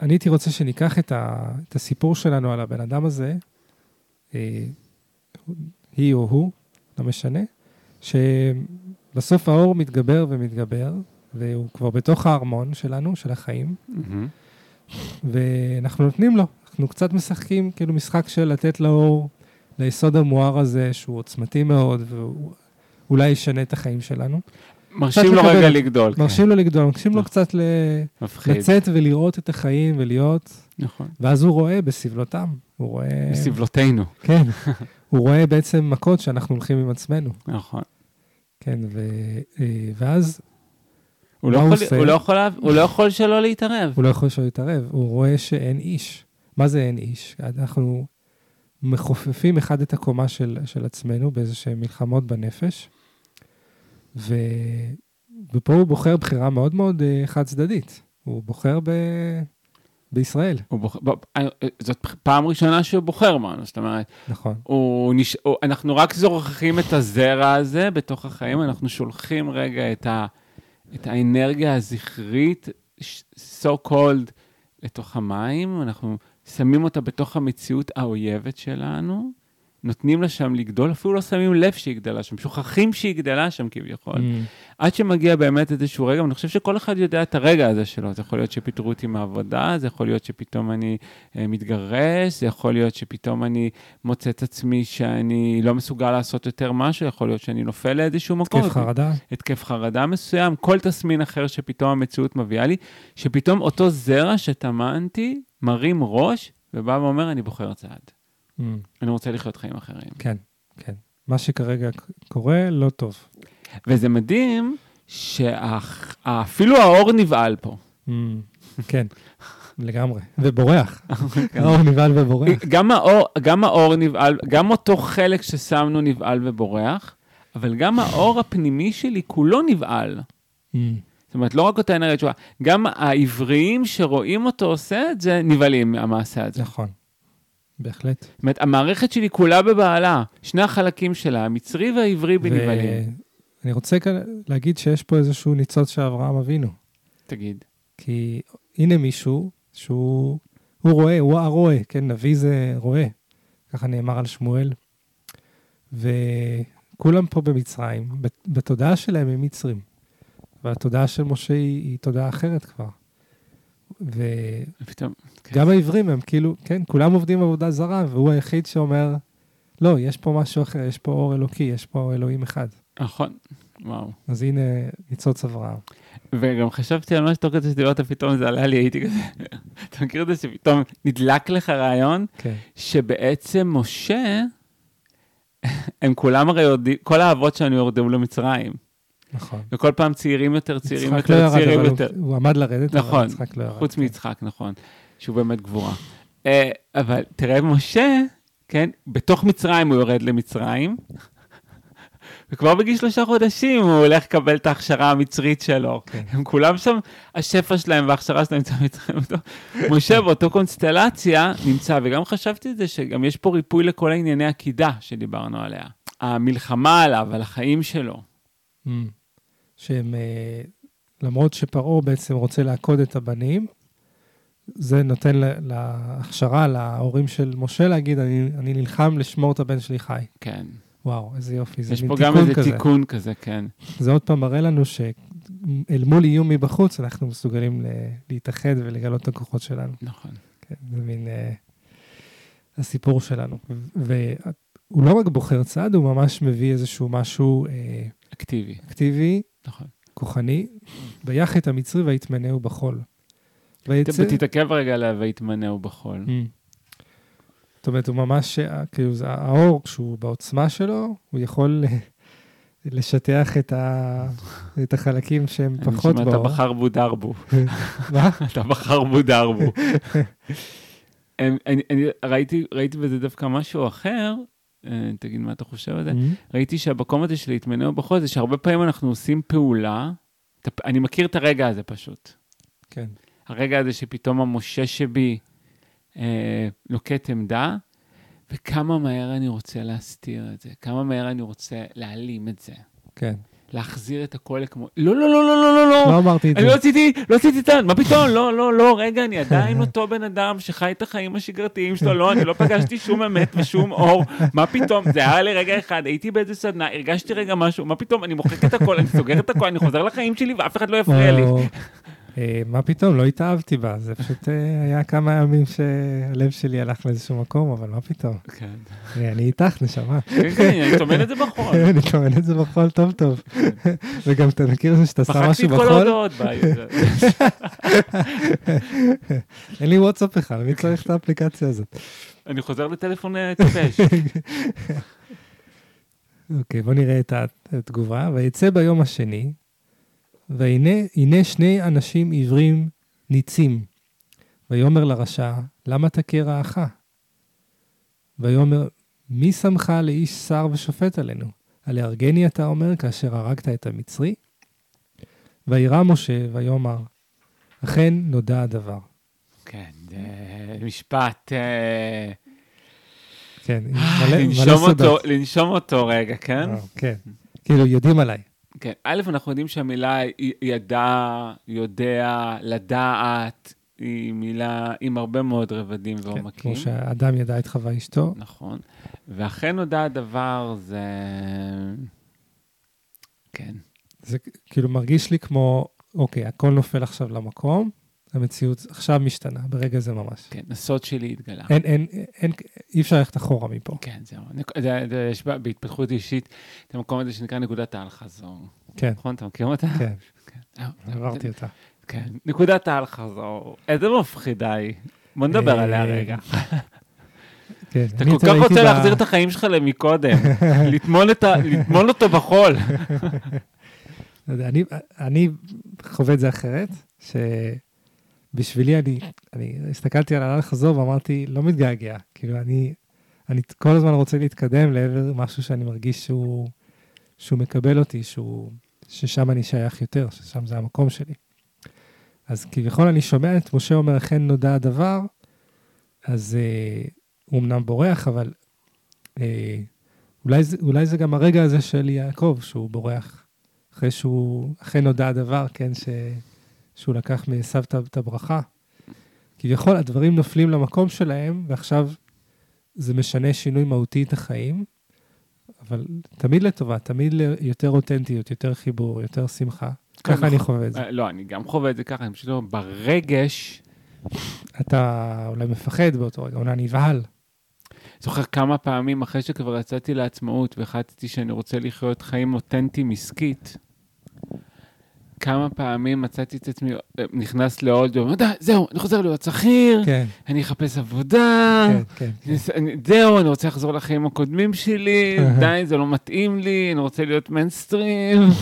אני הייתי רוצה שניקח את, ה, את הסיפור שלנו על הבן אדם הזה, אה, היא או הוא, לא משנה, שבסוף האור מתגבר ומתגבר, והוא כבר בתוך הארמון שלנו, של החיים, מהמם. ואנחנו נותנים לו. אנחנו קצת משחקים, כאילו משחק של לתת לאור, ליסוד המואר הזה, שהוא עוצמתי מאוד, ואולי ישנה את החיים שלנו. מרשים לו. רגע לגדול. כן. מרשים לו לגדול, מרשים לו. קצת ל... מפחיד. לצאת ולראות את החיים ולהיות, נכון. ואז הוא רואה בסבלותם, הוא רואה... בסבלותינו. כן, הוא רואה בעצם מכות שאנחנו הולכים עם עצמנו, נכון. כן, ו... אה, ואז הוא לא יכול-? הוא לא יכול הוא לא יכול שלא להתערב. הוא לא יכול שלא להתערב, הוא רואה שאין איש. מה זה אין איש? אנחנו מכופפים אחד את הקומה של, של עצמנו באיזה שהן מלחמות בנפש, ו... ופה הוא בוחר בחירה מאוד מאוד אה, חד צדדית. הוא בוחר ב... בישראל, בוח- אה, זאת פעם ראשונה שהוא בוחר בנו, זאת אומרת, נכון. הוא נש... הוא... אנחנו רק זוכחים את הזרע הזה בתוך החיים, אנחנו שולחים רגע את, ה... את האנרגיה הזכרית, so called, לתוך המים, אנחנו שמים אותה בתוך המציאות האויבת שלנו, נותנים לה שם לגדול, אפילו לא שמים לב שהיא גדלה שם, שוכחים שהיא גדלה שם כביכול. Mm, עד שמגיע באמת איזשהו רגע, ואני חושב שכל אחד יודע את הרגע הזה שלו. זה יכול להיות שפיטרו אותי מהעבודה, זה יכול להיות שפתאום אני אה, מתגרש, זה יכול להיות שפתאום אני מוצא את עצמי שאני לא מסוגל לעשות יותר משהו, יכול להיות שאני נופל לאיזשהו מקום. התקף חרדה, התקף חרדה מסוים, כל תסמין אחר שפתאום המציאות מביאה לי, שפתאום אותו זרע שטמנתי מרים ראש ובא ואומר, אני בוחר צעד. Mm, אני רוצה לחיות חיים אחרים. כן, כן. מה שכרגע קורה, לא טוב. וזה מדהים שאפילו האור נבעל פה. Mm, כן, לגמרי. ובורח. כן. האור נבהל ובורח. גם האור, גם האור נבעל, גם אותו חלק ששמנו נבעל ובורח, אבל גם האור הפנימי שלי כולו נבעל. Mm, זאת אומרת, לא רק אותה אנרגיה תשובה, גם העבריים שרואים אותו עושה את זה, נבעלים מהמעשה הזה. נכון, בהחלט. זאת אומרת, המערכת שלי כולה בבעלה, שני החלקים שלה, המצרי והעברי בנבעלים. ואני רוצה כאן להגיד שיש פה איזשהו ניצוץ של אברהם אבינו. תגיד. כי הנה מישהו שהוא הוא רואה, הוא הרואה, כן, נביא זה רואה. ככה נאמר על שמואל. וכולם פה במצרים, בת- בתודעה שלהם הם מצרים. והתודעה של משה היא, היא תודעה אחרת כבר. ופתאום, כן. העברים הם כאילו, כן, כולם עובדים עבודה זרה, והוא היחיד שאומר, לא, יש פה משהו אחר, יש פה אור אלוקי, יש פה אלוהים אחד. נכון, וואו. אז הנה ניצוץ אברהם. וגם חשבתי על מה שתוך כדי שדיברת, פתאום זה עלה לי, הייתי כזה, אתה מכיר את זה שפתאום נדלק לך רעיון, כן, שבעצם משה, הם כולם הרי יורדים, כל האבות שלנו יורדו למצרים, נכון. וכל פעם צעירים יותר, צעירים לא יותר, ירד, צעירים אבל יותר. הוא, הוא עמד לרדת, אבל נכון, יצחק לא ירד. חוץ כן. מיצחק, נכון, שהוא באמת גבורה. אה, אבל תראה, משה, כן, בתוך מצרים הוא יורד למצרים, וכבר בגיל שלושה חודשים הוא הולך לקבל את ההכשרה המצרית שלו. כן. הם כולם שם, השפע שלהם וההכשרה שלהם נמצא במצרים. משה באותו קונסטלציה נמצא, וגם חשבתי את זה שגם יש פה ריפוי לכל הענייני עקידה שדיברנו עליה. המלחמה עליו, על החיים שלו. Mm. שהם, אה, למרות שפרעה בעצם רוצה לעקוד את הבנים, זה נותן לה- להכשרה להורים של משה להגיד, אני, אני נלחם לשמור את הבן שלי חי. כן. וואו, איזה יופי, זה יש מין פה תיקון גם איזה כזה. תיקון כזה, כן. זה עוד פעם מראה לנו שאל מול איום מבחוץ, אנחנו מסוגלים להתאחד ולגלות את הכוחות שלנו. נכון. כן, זה מין אה, הסיפור שלנו. והוא לא רק בוחר צד, הוא ממש מביא איזשהו משהו אה, אקטיבי, אקטיבי, נכון. כוחני, ויח את המצרי ויטמנהו בחול. ויצא... תתעכב רגע עליה ויתמנהו בחול. Mm. זאת אומרת, הוא ממש, אה, כאילו, זה האור, כשהוא בעוצמה שלו, הוא יכול לשטח את, ה... את החלקים שהם אני פחות שומע, אתה באור. בחר בו דרבו. מה? אתה בחר בו דרבו. אני, אני, אני ראיתי, ראיתי בזה דווקא משהו אחר, תגיד מה אתה חושב על זה. Mm. ראיתי שהמקום הזה של להתמנע בחול זה שהרבה פעמים אנחנו עושים פעולה, אני מכיר את הרגע הזה פשוט. כן. הרגע הזה שפתאום המשה שבי אה, נוקט עמדה, וכמה מהר אני רוצה להסתיר את זה, כמה מהר אני רוצה להעלים את זה. כן. להחזיר את הכל כמו... לא, לא, לא, לא, לא, לא, לא. לא אמרתי את אני זה. לא רציתי, לא רציתי את ה... מה פתאום? לא, לא, לא, רגע, אני עדיין אותו בן אדם שחי את החיים השגרתיים שלו, לא, אני לא פגשתי שום אמת ושום אור, מה פתאום? זה היה לרגע אחד, הייתי באיזה סדנה, הרגשתי רגע משהו, מה פתאום? אני מוחק את הכל, אני סוגר את הכל, אני חוזר לחיים שלי ואף אחד לא יפריע לי. אה, מה פתאום, לא התאהבתי בה, זה פשוט אה, היה כמה ימים שהלב שלי הלך לאיזשהו מקום, אבל מה פתאום. כן, אה, אני איתך, נשמה. כן, כן, אני טומן את זה בחול. אני טוען את זה בחול טוב טוב. וגם אתה מכיר שאתה שם מחקתי משהו את כל בחול, ההודעות. ב- אין לי וואטסאפ בכלל, מי צריך את האפליקציה הזאת? אני חוזר לטלפון אה, טיפש. אוקיי, בוא נראה את התגובה. ויצא ביום השני, והנה הנה שני אנשים עיוורים ניצים. ויאמר לרשע, למה תכה רעך? ויאמר, מי שמך לאיש שר ושופט עלינו? הלהרגני אתה אומר כאשר הרגת את המצרי? וירא משה ויאמר, אכן נודע הדבר. כן, זה משפט... אה, כן, מלא, מלא סודות. לנשום אותו רגע, כן? אה, כן, כאילו יודעים עליי. כן. א', אנחנו יודעים שהמילה ידע, יודע, לדעת, היא מילה עם הרבה מאוד רבדים כן, ועומקים. כמו שהאדם ידע את חווה אשתו. נכון. ואכן נודע הדבר, זה... כן. זה כאילו מרגיש לי כמו, אוקיי, הכל נופל עכשיו למקום, המציאות עכשיו משתנה, ברגע זה ממש. כן, הסוד שלי התגלה. אין, אין, אין, אי אפשר ללכת אחורה מפה. כן, זהו. זה- זה- יש בה- בהתפתחות אישית את המקום הזה שנקרא נקודת האל-חזור. כן, נכון? אתה מכיר אותה? כן, כן. עברתי אותה. כן. נקודת האל-חזור. איזה מפחידה היא. בוא נדבר אה, עליה רגע. כן, אתה כל כך רוצה להחזיר את החיים שלך למקודם. לטמון אותו בחול. לא אני, אני חווה את זה אחרת, שבשבילי אני, אני הסתכלתי על הלך חזור ואמרתי, לא מתגעגע. כאילו, אני, אני כל הזמן רוצה להתקדם לעבר משהו שאני מרגיש שהוא, שהוא מקבל אותי, שהוא, ששם אני שייך יותר, ששם זה המקום שלי. אז כביכול אני שומע את משה אומר, אכן נודע הדבר, אז אה, הוא אמנם בורח, אבל אה, אולי, זה, אולי זה גם הרגע הזה של יעקב, שהוא בורח. אחרי שהוא, אכן נודע הדבר, כן, ש, שהוא לקח מעשיו את- הברכה. כביכול הדברים נופלים למקום שלהם, ועכשיו זה משנה שינוי מהותי את החיים, אבל תמיד לטובה, תמיד ליותר אותנטיות, יותר חיבור, יותר שמחה. ככה אני חווה את זה. אה, לא, אני גם חווה את זה ככה, אני פשוט אומר, ברגש, אתה אולי מפחד באותו רגע, אולי נבהל. זוכר כמה פעמים אחרי שכבר יצאתי לעצמאות והחלטתי שאני רוצה לחיות חיים אותנטיים עסקית, כמה פעמים מצאתי את עצמי אה, נכנס לעוד יום, זהו, אני חוזר להיות שכיר, כן, אני אחפש עבודה, כן, כן. כן. אני- אני- זהו, אני רוצה לחזור לחיים הקודמים שלי, די, זה לא מתאים לי, אני רוצה להיות מיינסטרים. אני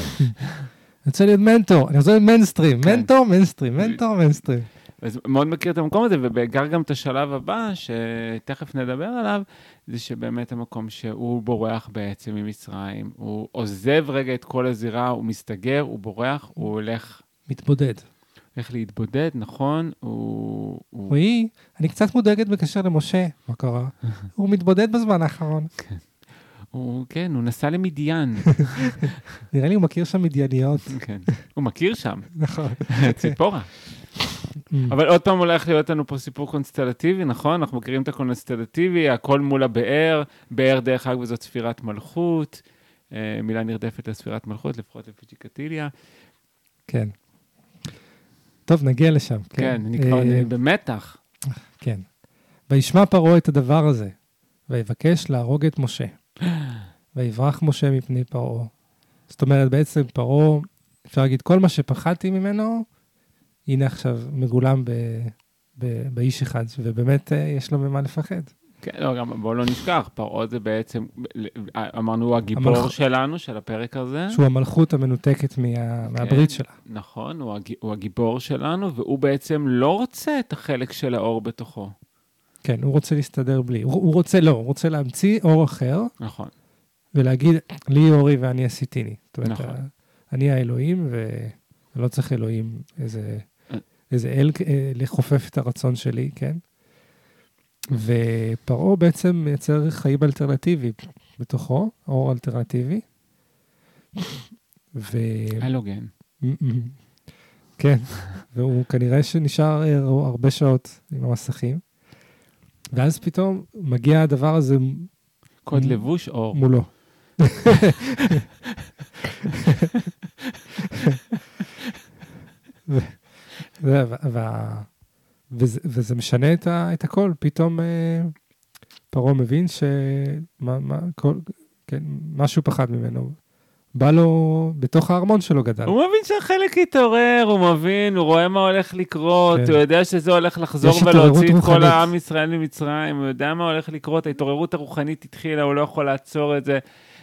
רוצה להיות מנטור, אני רוצה להיות מיינסטרים. מנטור, מיינסטרים, מנטור, מיינסטרים. אז מאוד מכיר את המקום הזה, ובעיקר גם את השלב הבא, שתכף נדבר עליו, זה שבאמת המקום שהוא בורח בעצם ממצרים. הוא עוזב רגע את כל הזירה, הוא מסתגר, הוא בורח, הוא הולך, מתבודד. הולך להתבודד, נכון? הוא... רועי, אני קצת מודאגת בקשר למשה, מה קרה? הוא מתבודד בזמן האחרון. הוא, כן, הוא נסע למדיין. נראה לי הוא מכיר שם מדייניות. כן. הוא מכיר שם, נכון. ציפורה. אבל עוד פעם הולך להיות לנו פה סיפור קונסטלטיבי, נכון? אנחנו מכירים את הקונסטלטיבי, הכל מול הבאר, באר דרך אגב זאת ספירת מלכות, אה, מילה נרדפת לספירת מלכות, לפחות לפי צ'יקטיליה. כן. טוב, נגיע לשם. כן, אני כבר אה, במתח. כן. וישמע פרעה את הדבר הזה, ויבקש להרוג את משה. ויברח משה מפני פרעה. זאת אומרת, בעצם פרעה, אפשר להגיד, כל מה שפחדתי ממנו, הנה עכשיו מגולם ב, ב, באיש אחד, ובאמת אה, יש לו ממה לפחד. כן, לא, גם בואו לא נשכח, פרעה זה בעצם, אמרנו, הוא הגיבור המלכ- שלנו, של הפרק הזה. שהוא המלכות המנותקת מה, מהברית שלה. נכון, הוא, הג... הוא הגיבור שלנו, והוא בעצם לא רוצה את החלק של האור בתוכו. כן, הוא רוצה להסתדר בלי. הוא, הוא רוצה, לא, הוא רוצה להמציא אור אחר, נכון. ולהגיד, לי אורי ואני עשיתיני. זאת אומרת, נכון. ה- אני האלוהים, ולא צריך אלוהים, איזה. איזה אל אה, לכופף את הרצון שלי, כן? ופרעה בעצם מייצר חיים אלטרנטיביים בתוכו, אור אלטרנטיבי, ו... הלוגן. כן, והוא כנראה שנשאר אה, הרבה שעות עם המסכים, ואז פתאום מגיע הדבר הזה קוד מ- לבוש אור. מולו. וזה, וזה משנה את, ה, את הכל, פתאום אה, פרעה מבין כל, כן, משהו פחד ממנו. בא לו, בתוך הארמון שלו גדל. הוא מבין שהחלק התעורר, הוא מבין, הוא רואה מה הולך לקרות, כן. הוא יודע שזה הולך לחזור ולהוציא את כל. העם ישראל ממצרים, הוא יודע מה הולך לקרות, ההתעוררות הרוחנית התחילה, הוא לא יכול לעצור את זה.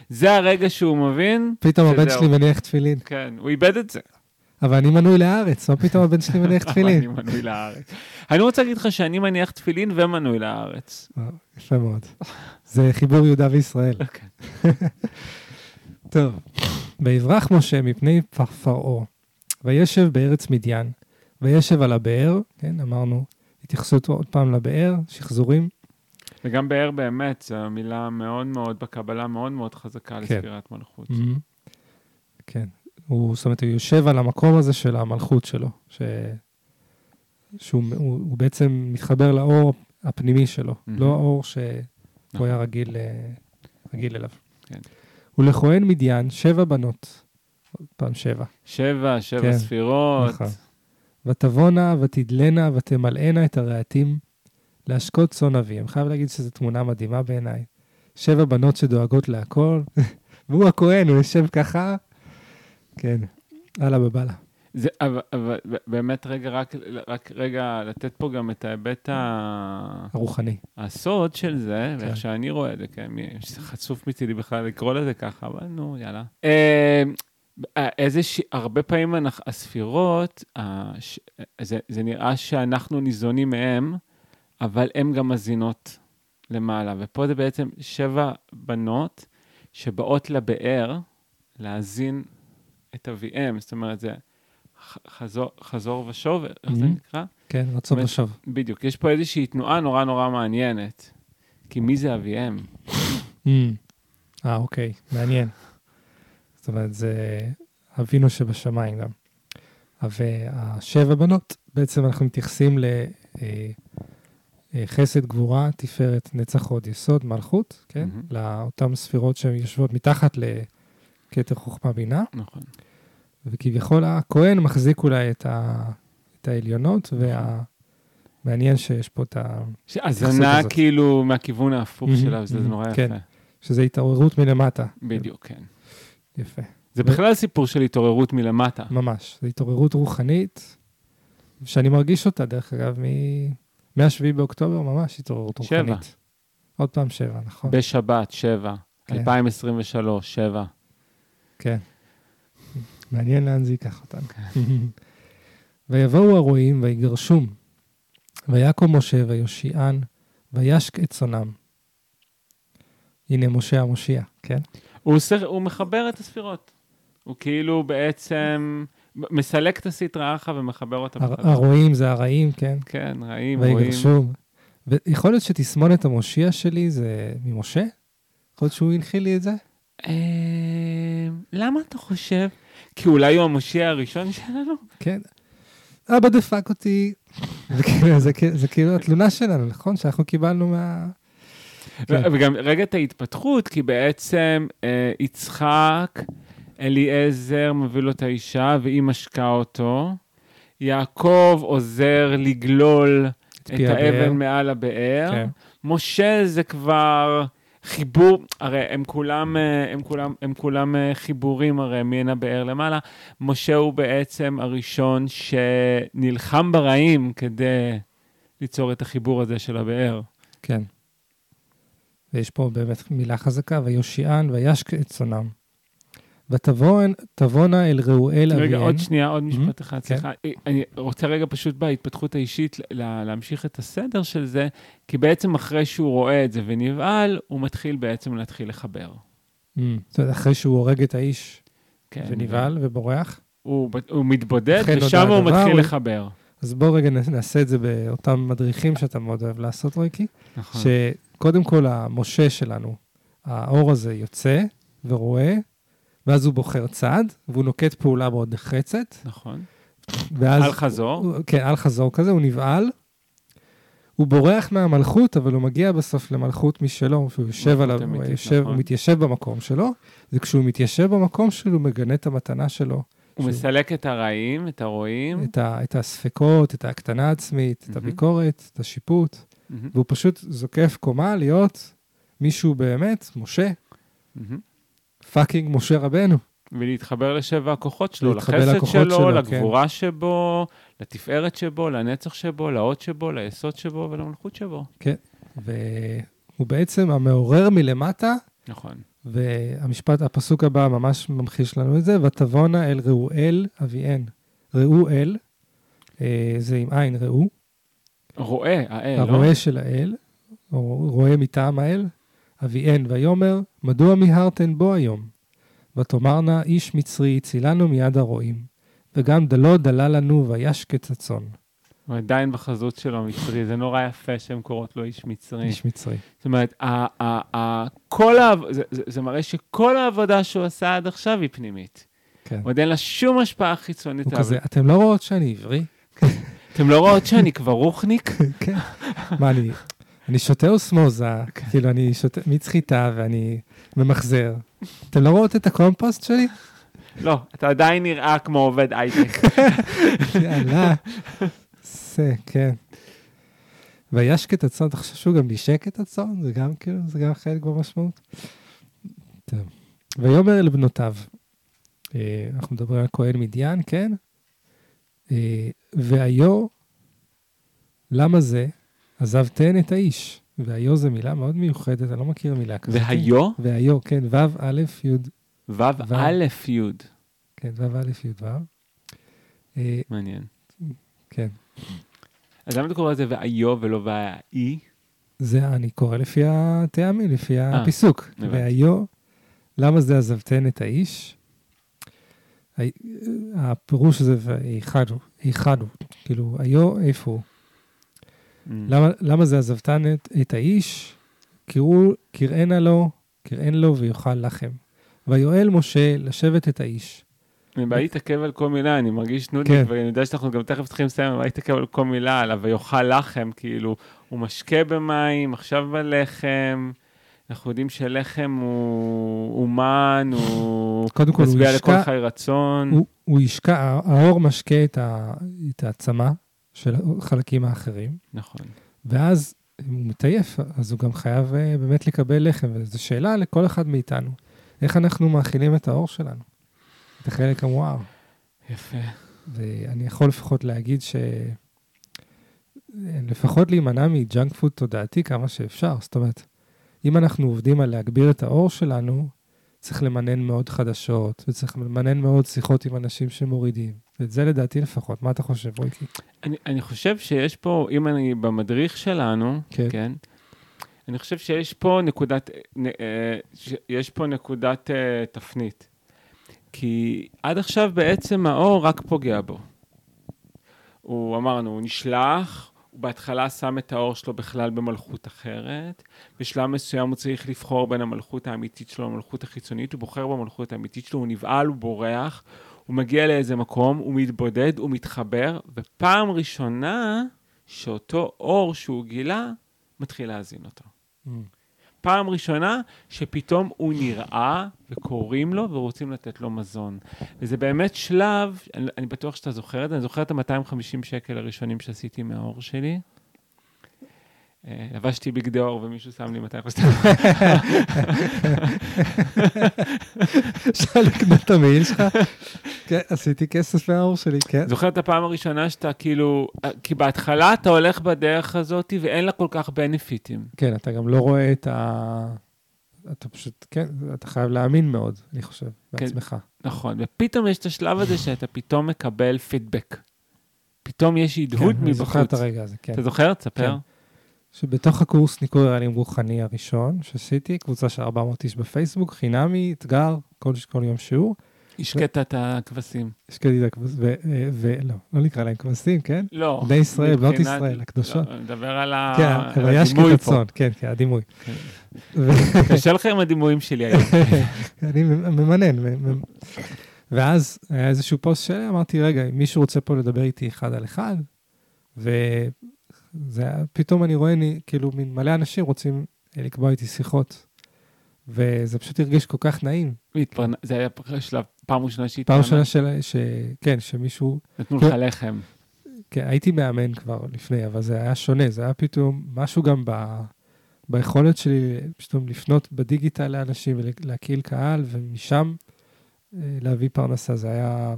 זה הרגע שהוא מבין, פתאום הבן. שלי מניח תפילין, כן, הוא איבד את זה. אבל אני מנוי לארץ, מה פתאום הבן שלי מניח תפילין? אני מנוי לארץ. אני רוצה להגיד לך שאני מניח תפילין ומנוי לארץ. אה, יפה מאוד. זה חיבור יהודה וישראל. אוקיי. טוב, ויברח משה מפני פרעה, וישב בארץ מדיין, וישב על הבאר, כן, אמרנו, התייחסות עוד פעם לבאר, שחזורים, וגם באר באמת, זו מילה מאוד מאוד בקבלה, מאוד מאוד חזקה כן. לספירת מלכות. כן, הוא, זאת אומרת, הוא יושב על המקום הזה של המלכות שלו, ש... שהוא הוא, הוא בעצם מתחבר לאור הפנימי שלו, Mhm. לא האור שהוא נכון. היה רגיל, אה, רגיל אליו. כן. ולכהן מדיין שבע בנות, עוד פעם שבע. שבע, שבע כן, ספירות. נכון. ותבואנה ותדלנה ותמלאנה את הרהטים להשקות צאן אבי. אני חייב להגיד שזו תמונה מדהימה בעיניי. שבע בנות שדואגות להכל, והוא הכהן, הוא יושב ככה, כן, אללה בבאללה. זה, אבל, אבל באמת רגע, רק, רק רגע לתת פה גם את ההיבט ה... הרוחני. הסוד של זה, כן. ואיך שאני רואה את זה, כן, חצוף מצידי בכלל לקרוא לזה ככה, אבל נו, יאללה. אה, איזה ש... הרבה פעמים אנחנו, הספירות, הש... זה, זה נראה שאנחנו ניזונים מהם, אבל הן גם מזינות למעלה. ופה זה בעצם שבע בנות שבאות לבאר להזין את אביהם. זאת אומרת, זה חזור, חזור ושוב, איך זה Mhm. נקרא? כן, רצון. ושוב. בדיוק, יש פה איזושהי תנועה נורא נורא מעניינת. כי מי זה? Mm. אה, אוקיי, מעניין. זאת אומרת, זה אבינו שבשמיים גם. והשבע בנות, בעצם אנחנו מתייחסים לחסד, גבורה, תפארת, נצח, הוד, יסוד, מלכות, כן? מהמם. לאותן ספירות שיושבות מתחת לכתר חוכמה בינה, נכון. וכביכול הכהן מחזיק אולי את, ה... את העליונות, והמעניין שיש פה את ה... הזנה הזאת. כאילו מהכיוון ההפוך מהמם, שלה, וזה מהמם, נורא יפה. כן. שזה התעוררות מלמטה. בדיוק, כן. יפה. זה בכלל סיפור של התעוררות מלמטה. ממש. זו התעוררות רוחנית, שאני מרגיש אותה, דרך אגב, מ- מ-7 באוקטובר, ממש התעוררות שבע. רוחנית. עוד פעם שבע, נכון? בשבת, שבע. כן. 2023, שבע. כן. מעניין לאן זה ייקח אותנו. ויבואו הרועים ויגרשום, ויקום משה ויושיען, וישק את צונם. הנה משה המושיע, כן? הוא, עושה, הוא מחבר את הספירות. הוא כאילו בעצם מסלק את הסטרא אחא ומחבר אותה הר-. הרועים זה הרעים, כן? כן, רעים, רואים. ויגרשום. ויכול להיות שתסמונת המושיע שלי זה ממשה? יכול להיות שהוא הנחיל לי את זה? אה, למה אתה חושב? כי אולי הוא המושיע הראשון שלנו? כן. אבא דפק אותי. זה כאילו- כאילו- התלונה שלנו, נכון? שאנחנו קיבלנו מה... כן. וגם רגע את ההתפתחות, כי בעצם אה, יצחק, אליעזר מביא לו את האישה והיא משקה אותו. יעקב עוזר לגלול את. האבן מעל הבאר. כן. משה זה כבר חיבור, הרי הם כולם, אה, הם כולם, הם כולם אה, חיבורים הרי מעין הבאר למעלה. משה הוא בעצם הראשון שנלחם ברעים כדי ליצור את החיבור הזה של הבאר. כן. ויש פה באמת מילה חזקה, ויושיען וישק את צונם. ותבואנה אל ראואל אביהן. רגע, עוד שנייה, עוד משפט אחד, כן. סליחה. אני רוצה רגע פשוט בהתפתחות האישית להמשיך את הסדר של זה, כי בעצם אחרי שהוא רואה את זה ונבהל, הוא מתחיל בעצם להתחיל לחבר. Mm, זאת אומרת, אחרי שהוא הורג את האיש כן, ונבהל ובורח. הוא, הוא מתבודד, נודע ושם הוא מתחיל הוא- לחבר. אז בוא רגע נעשה את זה באותם מדריכים שאתה מאוד אוהב לעשות, רייקי. נכון. שקודם כל המשה שלנו, האור הזה יוצא ורואה, ואז הוא בוחר צעד, והוא נוקט פעולה מאוד נחרצת, נכון. ואז... על חזור. כן, על חזור כזה, הוא נבהל. הוא בורח מהמלכות, אבל הוא מגיע בסוף למלכות משלו, והוא יושב עליו, הוא, אמיתית, יושב, נכון. הוא מתיישב במקום שלו, וכשהוא מתיישב במקום שלו, הוא מגנה את המתנה שלו. הוא שהוא- מסלק את הרעים, את הרועים. את, ה, את הספקות, את ההקטנה העצמית, את מהמם. הביקורת, את השיפוט, מהמם, והוא פשוט זוקף קומה להיות מישהו באמת, משה, מהמם. פאקינג משה רבנו. ולהתחבר לשבע הכוחות שלו, לחסד שלו, שלו, לגבורה שבו, לתפארת שבו, לנצח שבו, לאות שבו, ליסוד שבו ולמלכות שבו. והוא בעצם המעורר מלמטה, נכון. והמשפט, הפסוק הבא ממש ממחיש לנו את זה, ותבואנה אל ראואל אביהן. ראואל, אה, זה עם עין ראו, רואה, האל, לא? הרועה של האל, או רועה מטעם האל, אביהן, ויאמר, מדוע מיהרתן בו היום? ותאמרנה, איש מצרי הצילנו מיד הרועים, וגם דלו דלה לנו וישקט הצאן. הוא עדיין בחזות שלו מצרי, זה נורא יפה שהן קוראות לו איש מצרי. איש מצרי. זאת אומרת, ה- ה- ה- כל העב- זה- זה- מראה שכל העבודה שהוא עשה עד עכשיו היא פנימית. כן. עוד אין לה שום השפעה חיצונית. הוא. כזה, אתם לא רואות שאני עברי? אתם לא רואות שאני כבר רוחניק? כן. מה, אני, אני שותה אוסמוזה, כאילו, אני שותה מיץ חיטה ואני ממחזר. אתם לא רואות את הקומפוסט שלי? לא, אתה עדיין נראה כמו עובד הייטק. יאללה. זה, כן. וישק הצאן, אתה חושב שהוא גם נשק את הצאן? זה גם כאילו, זה גם חלק במשמעות? טוב. ויאמר אל בנותיו, אה, אנחנו מדברים על כהן מדיין, כן? אה, והיו, למה זה? עזבתן את האיש. והיו זה מילה מאוד מיוחדת, אני לא מכיר מילה כזאת. והיו? והיו, כן, ו' א' י', ו' א' י'. כן, ו' א' י' ו'. אה, מעניין. כן. אז למה אתה קורא לזה והיו ולא והאי? זה אני קורא לפי הטעמים, לפי אה, הפיסוק. והיו, למה זה עזבתן את האיש? הי- הפירוש זה והיכן הוא, היכן הוא, כאילו, היו, איפה הוא? Mm. למה, למה זה עזבתן את, את האיש? קראו, קראנה לו, קראן לו ויאכל לחם. ויואל משה לשבת את האיש. אני בא להתעכב על כל מילה, אני מרגיש נודניק, כן. ואני יודע שאנחנו גם תכף צריכים לסיים, אבל להתעכב על כל מילה, עליו ויאכל לחם, כאילו, הוא משקה במים, עכשיו בלחם, אנחנו יודעים שלחם הוא אומן, הוא קודם כל, הוא מצביע לכל ישקע, חי רצון. הוא, הוא ישקע, האור משקה את, ה, את העצמה של החלקים האחרים. נכון. ואז אם הוא מתעייף, אז הוא גם חייב uh, באמת לקבל לחם, וזו שאלה לכל אחד מאיתנו. איך אנחנו מאכילים את האור שלנו? את החלק המואר. יפה. ואני יכול לפחות להגיד ש... לפחות להימנע מג'אנק פוד תודעתי כמה שאפשר. זאת אומרת, אם אנחנו עובדים על להגביר את האור שלנו, צריך למנן מאוד חדשות, וצריך למנן מאוד שיחות עם אנשים שמורידים. ואת זה לדעתי לפחות. מה אתה חושב, רויקי? אני, אני חושב שיש פה, אם אני במדריך שלנו, כן. כן, אני חושב שיש פה נקודת, אה, יש פה נקודת אה, תפנית. כי עד עכשיו בעצם האור רק פוגע בו. הוא, אמרנו, הוא נשלח, הוא בהתחלה שם את האור שלו בכלל במלכות אחרת, בשלב מסוים הוא צריך לבחור בין המלכות האמיתית שלו למלכות החיצונית, הוא בוחר במלכות האמיתית שלו, הוא נבהל, הוא בורח, הוא מגיע לאיזה מקום, הוא מתבודד, הוא מתחבר, ופעם ראשונה שאותו אור שהוא גילה, מתחיל להזין אותו. פעם ראשונה שפתאום הוא נראה וקוראים לו ורוצים לתת לו מזון. וזה באמת שלב, אני, אני בטוח שאתה זוכר את זה, אני זוכר את ה-250 שקל הראשונים שעשיתי מהאור שלי. אה, לבשתי בגדי אור ומישהו שם לי 250 אפשר לקנות את המעיל שלך? כן, עשיתי כסף מהאור שלי, כן. זוכר את הפעם הראשונה שאתה כאילו, אה, כי בהתחלה אתה הולך בדרך הזאת ואין לה כל כך בנפיטים. כן, אתה גם לא רואה את ה... אתה פשוט, כן, אתה חייב להאמין מאוד, אני חושב, כן. בעצמך. נכון, ופתאום יש את השלב הזה שאתה פתאום מקבל פידבק. פתאום יש הדהוד כן, אני זוכר את מבחוץ. הרגע הזה, כן. אתה זוכר? תספר. כן. שבתוך הקורס ניקוי רעלים רוחני הראשון שעשיתי, קבוצה של 400 איש בפייסבוק, חינמי, אתגר, כל, כל יום שיעור. השקעת את הכבשים. השקעתי את הכבשים, ולא, לא נקרא להם כבשים, כן? לא. בני ישראל, בנות ישראל, הקדושות. לא, נדבר על כן, הדימוי פה. כן, כן, הדימוי. כן. ו- קשה לך עם הדימויים שלי היום. אני ממנן. ואז היה איזשהו פוסט שלי, אמרתי, רגע, אם מישהו רוצה פה לדבר איתי אחד על אחד, היה, פתאום אני רואה, אני, כאילו, מין מלא אנשים רוצים אה, לקבוע איתי שיחות, וזה פשוט הרגיש כל כך נעים. והתפרנ- זה היה שלב, פעם ראשונה פעם שהתפרנסת. ראשונה של, ש... כן, שמישהו, נתנו לך לחם. כן, הייתי מאמן כבר לפני, אבל זה היה שונה, זה היה פתאום משהו גם ב... ביכולת שלי פתאום לפנות בדיגיטל לאנשים ולהקהיל קהל, ומשם אה, להביא פרנסה, זה היה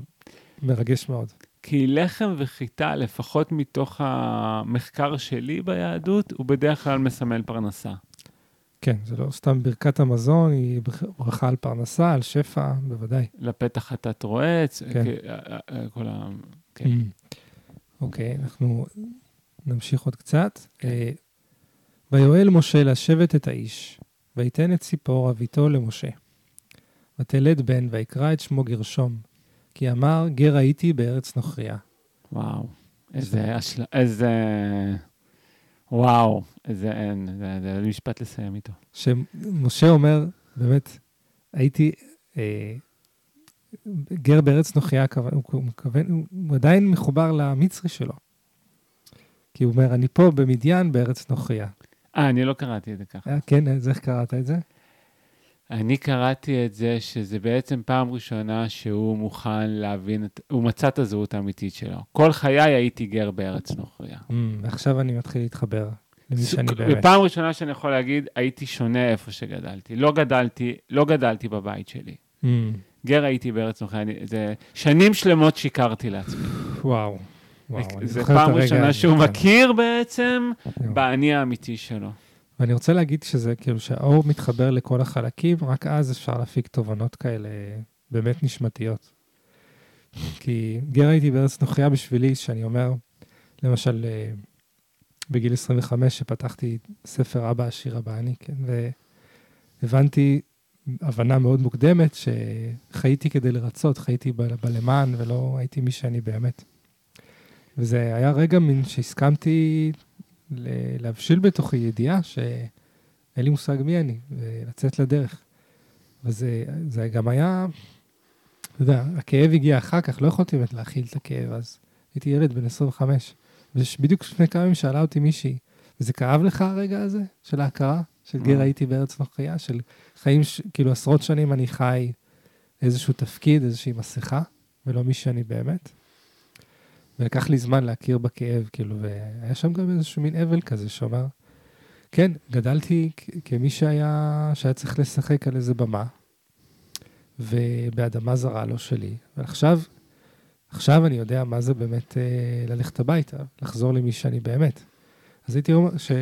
מרגש מאוד. כי לחם וחיטה, לפחות מתוך המחקר שלי ביהדות, הוא בדרך כלל מסמל פרנסה. כן, זה לא סתם ברכת המזון, היא ברכה על פרנסה, על שפע, בוודאי. לפתח חטאת רועץ, כן. כי- אה, אה, כל ה... כן. אוקיי, אנחנו נמשיך עוד קצת. אה, ויואל משה לשבת את האיש, ויתן את ציפור אביתו למשה. ותלד בן, ויקרא את שמו גרשום, כי אמר, גר הייתי בארץ נוכריה. וואו, איזה אשל... איזה... וואו, איזה אין, זה, זה משפט לסיים איתו. שמשה אומר, באמת, הייתי אה, גר בארץ נוכריה, הוא הוא מכוון, הוא- הוא עדיין מחובר למצרי שלו. כי הוא אומר, אני פה במדיין בארץ נוכריה. אה, אני לא קראתי את זה ככה. אה, כן, אז איך קראת את זה? אני קראתי את זה שזה בעצם פעם ראשונה שהוא מוכן להבין, את, הוא מצא את הזהות האמיתית שלו. כל חיי הייתי גר בארץ נוכריה. Mm, ועכשיו אני מתחיל להתחבר למי שאני באמת. ופעם ראשונה שאני יכול להגיד, הייתי שונה איפה שגדלתי. לא גדלתי, לא גדלתי בבית שלי. Mm, גר הייתי בארץ נוכריה. זה שנים שלמות שיקרתי לעצמי. וואו. וואו, זה פעם ראשונה שהוא כן. מכיר בעצם. באני האמיתי שלו. ואני רוצה להגיד שזה כאילו שהאור מתחבר לכל החלקים, רק אז אפשר להפיק תובנות כאלה באמת נשמתיות. כי גר הייתי בארץ נוכריה בשבילי, שאני אומר, למשל, אה, בגיל 25, שפתחתי ספר אבא עשיר אבא אני, כן, והבנתי הבנה מאוד מוקדמת שחייתי כדי לרצות, חייתי ב- בלמען ולא הייתי מי שאני באמת. וזה היה רגע מין שהסכמתי להבשיל בתוכי ידיעה שאין לי מושג מי אני, ולצאת לדרך. וזה זה גם היה, אתה יודע, הכאב הגיע אחר כך, לא יכולתי באמת להכיל את הכאב, אז הייתי ילד בן 25. ובדיוק לפני כמה ימים שאלה אותי מישהי, וזה כאב לך הרגע הזה של ההכרה? של גר מה? הייתי בארץ נוכריה? של חיים, ש... כאילו עשרות שנים אני חי איזשהו תפקיד, איזושהי מסכה, ולא מי שאני באמת? ולקח לי זמן להכיר בכאב, כאילו, והיה שם גם איזשהו מין אבל כזה שאומר, כן, גדלתי כמי שהיה, שהיה צריך לשחק על איזה במה, ובאדמה זרה לא שלי, ועכשיו, עכשיו אני יודע מה זה באמת אה, ללכת הביתה, לחזור למי שאני באמת. אז הייתי אומר ש,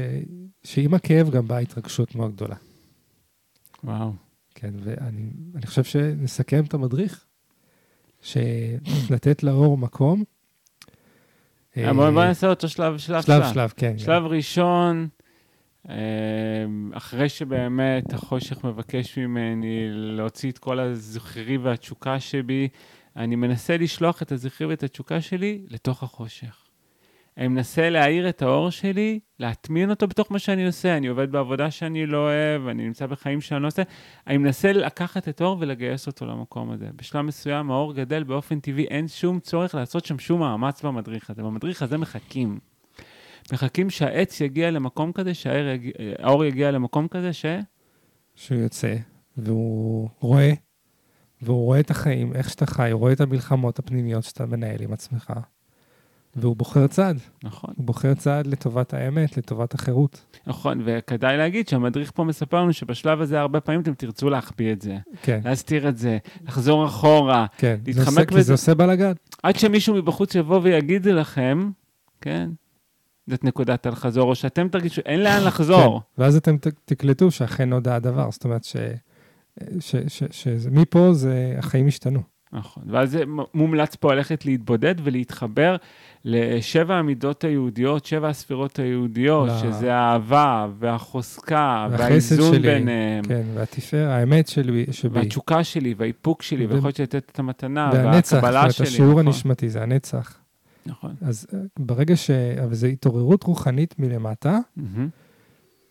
שעם הכאב גם באה התרגשות מאוד גדולה. וואו. כן, ואני אני חושב שנסכם את המדריך, שלתת לאור מקום. אה, בוא נעשה אותו שלב, שלב, שלב, שלב, כן. שלב ראשון, אה, אחרי שבאמת החושך מבקש ממני להוציא את כל הזכרי והתשוקה שבי, אני מנסה לשלוח את הזכרי ואת התשוקה שלי לתוך החושך. אני מנסה להאיר את האור שלי, להטמין אותו בתוך מה שאני עושה. אני עובד בעבודה שאני לא אוהב, אני נמצא בחיים שאני לא עושה. אני מנסה לקחת את האור ולגייס אותו למקום הזה. בשלב מסוים האור גדל באופן טבעי, אין שום צורך לעשות שם שום מאמץ במדריך הזה. במדריך הזה מחכים. מחכים שהעץ יגיע למקום כזה, שהאור יגיע למקום כזה, ש... שהוא יוצא, והוא רואה, והוא רואה את החיים, איך שאתה חי, הוא רואה את המלחמות הפנימיות שאתה מנהל עם עצמך, והוא בוחר צעד. נכון. הוא בוחר צעד לטובת האמת, לטובת החירות. נכון, וכדאי להגיד שהמדריך פה מספר לנו שבשלב הזה הרבה פעמים אתם תרצו להחביא את זה, כן, להסתיר את זה, לחזור אחורה, כן. להתחמק עושה- כי בזה. זה עושה בלאגן. עד שמישהו מבחוץ יבוא ויגיד לכם, כן, זאת נקודת אל-חזור, או שאתם תרגישו, אין לאן לחזור. כן. ואז אתם תקלטו שאכן נודע הדבר, זאת אומרת ש... ש- ש- שמפה זה, החיים השתנו. נכון. ואז מומלץ פה ללכת להתבודד ולהתחבר לשבע המידות היהודיות, שבע הספירות היהודיות, ל- שזה האהבה והחוזקה והאיזון שלי, ביניהם. כן, והתפאר, האמת שלי, שבי. והתשוקה שלי והאיפוק שלי, ו- ויכולת לתת את המתנה, והנצח, והקבלה שלי. השיעור נכון, הנשמתי זה הנצח. נכון. אז אה, ברגע ש... אבל זו התעוררות רוחנית מלמטה, מהמם,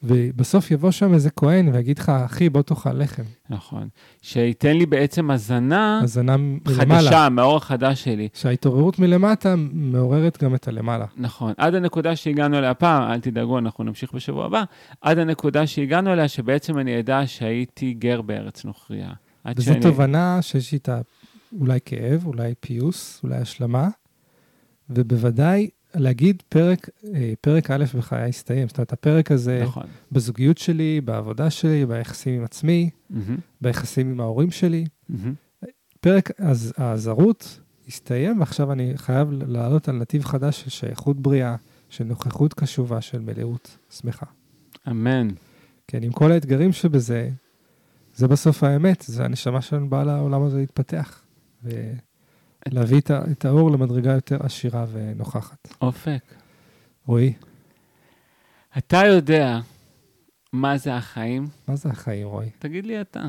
ובסוף יבוא שם איזה כהן ויגיד לך, אחי, בוא תאכל לחם. נכון. שייתן לי בעצם הזנה הזנה מלמעלה. חדשה, מהאור החדש שלי. שההתעוררות מלמטה מעוררת גם את הלמעלה. נכון. עד הנקודה שהגענו אליה פעם, אל תדאגו, אנחנו נמשיך בשבוע הבא, עד הנקודה שהגענו אליה, שבעצם אני אדע שהייתי גר בארץ נוכריה. וזו תובנה שיש איתה אולי כאב, אולי פיוס, אולי השלמה, ובוודאי להגיד פרק, אה, פרק א' בחיי הסתיים. זאת אומרת, הפרק הזה נכון. בזוגיות שלי, בעבודה שלי, ביחסים עם עצמי, מהמם, ביחסים עם ההורים שלי. מהמם. פרק הז- הזרות הסתיים, ועכשיו אני חייב לעלות על נתיב חדש של שייכות בריאה, של נוכחות קשובה, של מלאות שמחה. אמן. כן, עם כל האתגרים שבזה, זה בסוף האמת, זה הנשמה שלנו באה לעולם הזה להתפתח. ולהביא ה- את האור למדרגה יותר עשירה ונוכחת. אופק, רועי, אתה יודע מה זה החיים? מה זה החיים, רועי? תגיד לי אתה.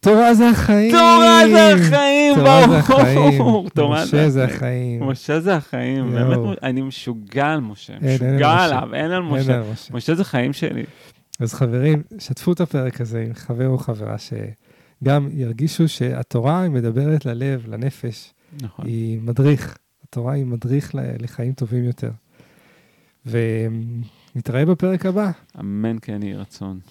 תורה זה החיים! תורה זה החיים, תורה זה החיים! ברור. משה זה החיים! משה זה החיים. באמת, אני משוגע על משה, משוגע. עליו, אין על משה. משה. זה חיים שלי. אז חברים, שתפו את הפרק הזה עם חבר או חברה שגם ירגישו שהתורה היא מדברת ללב, לנפש, נכון. היא מדריך. התורה היא מדריך לחיים טובים יותר. ונתראה בפרק הבא. אמן כן יהי רצון.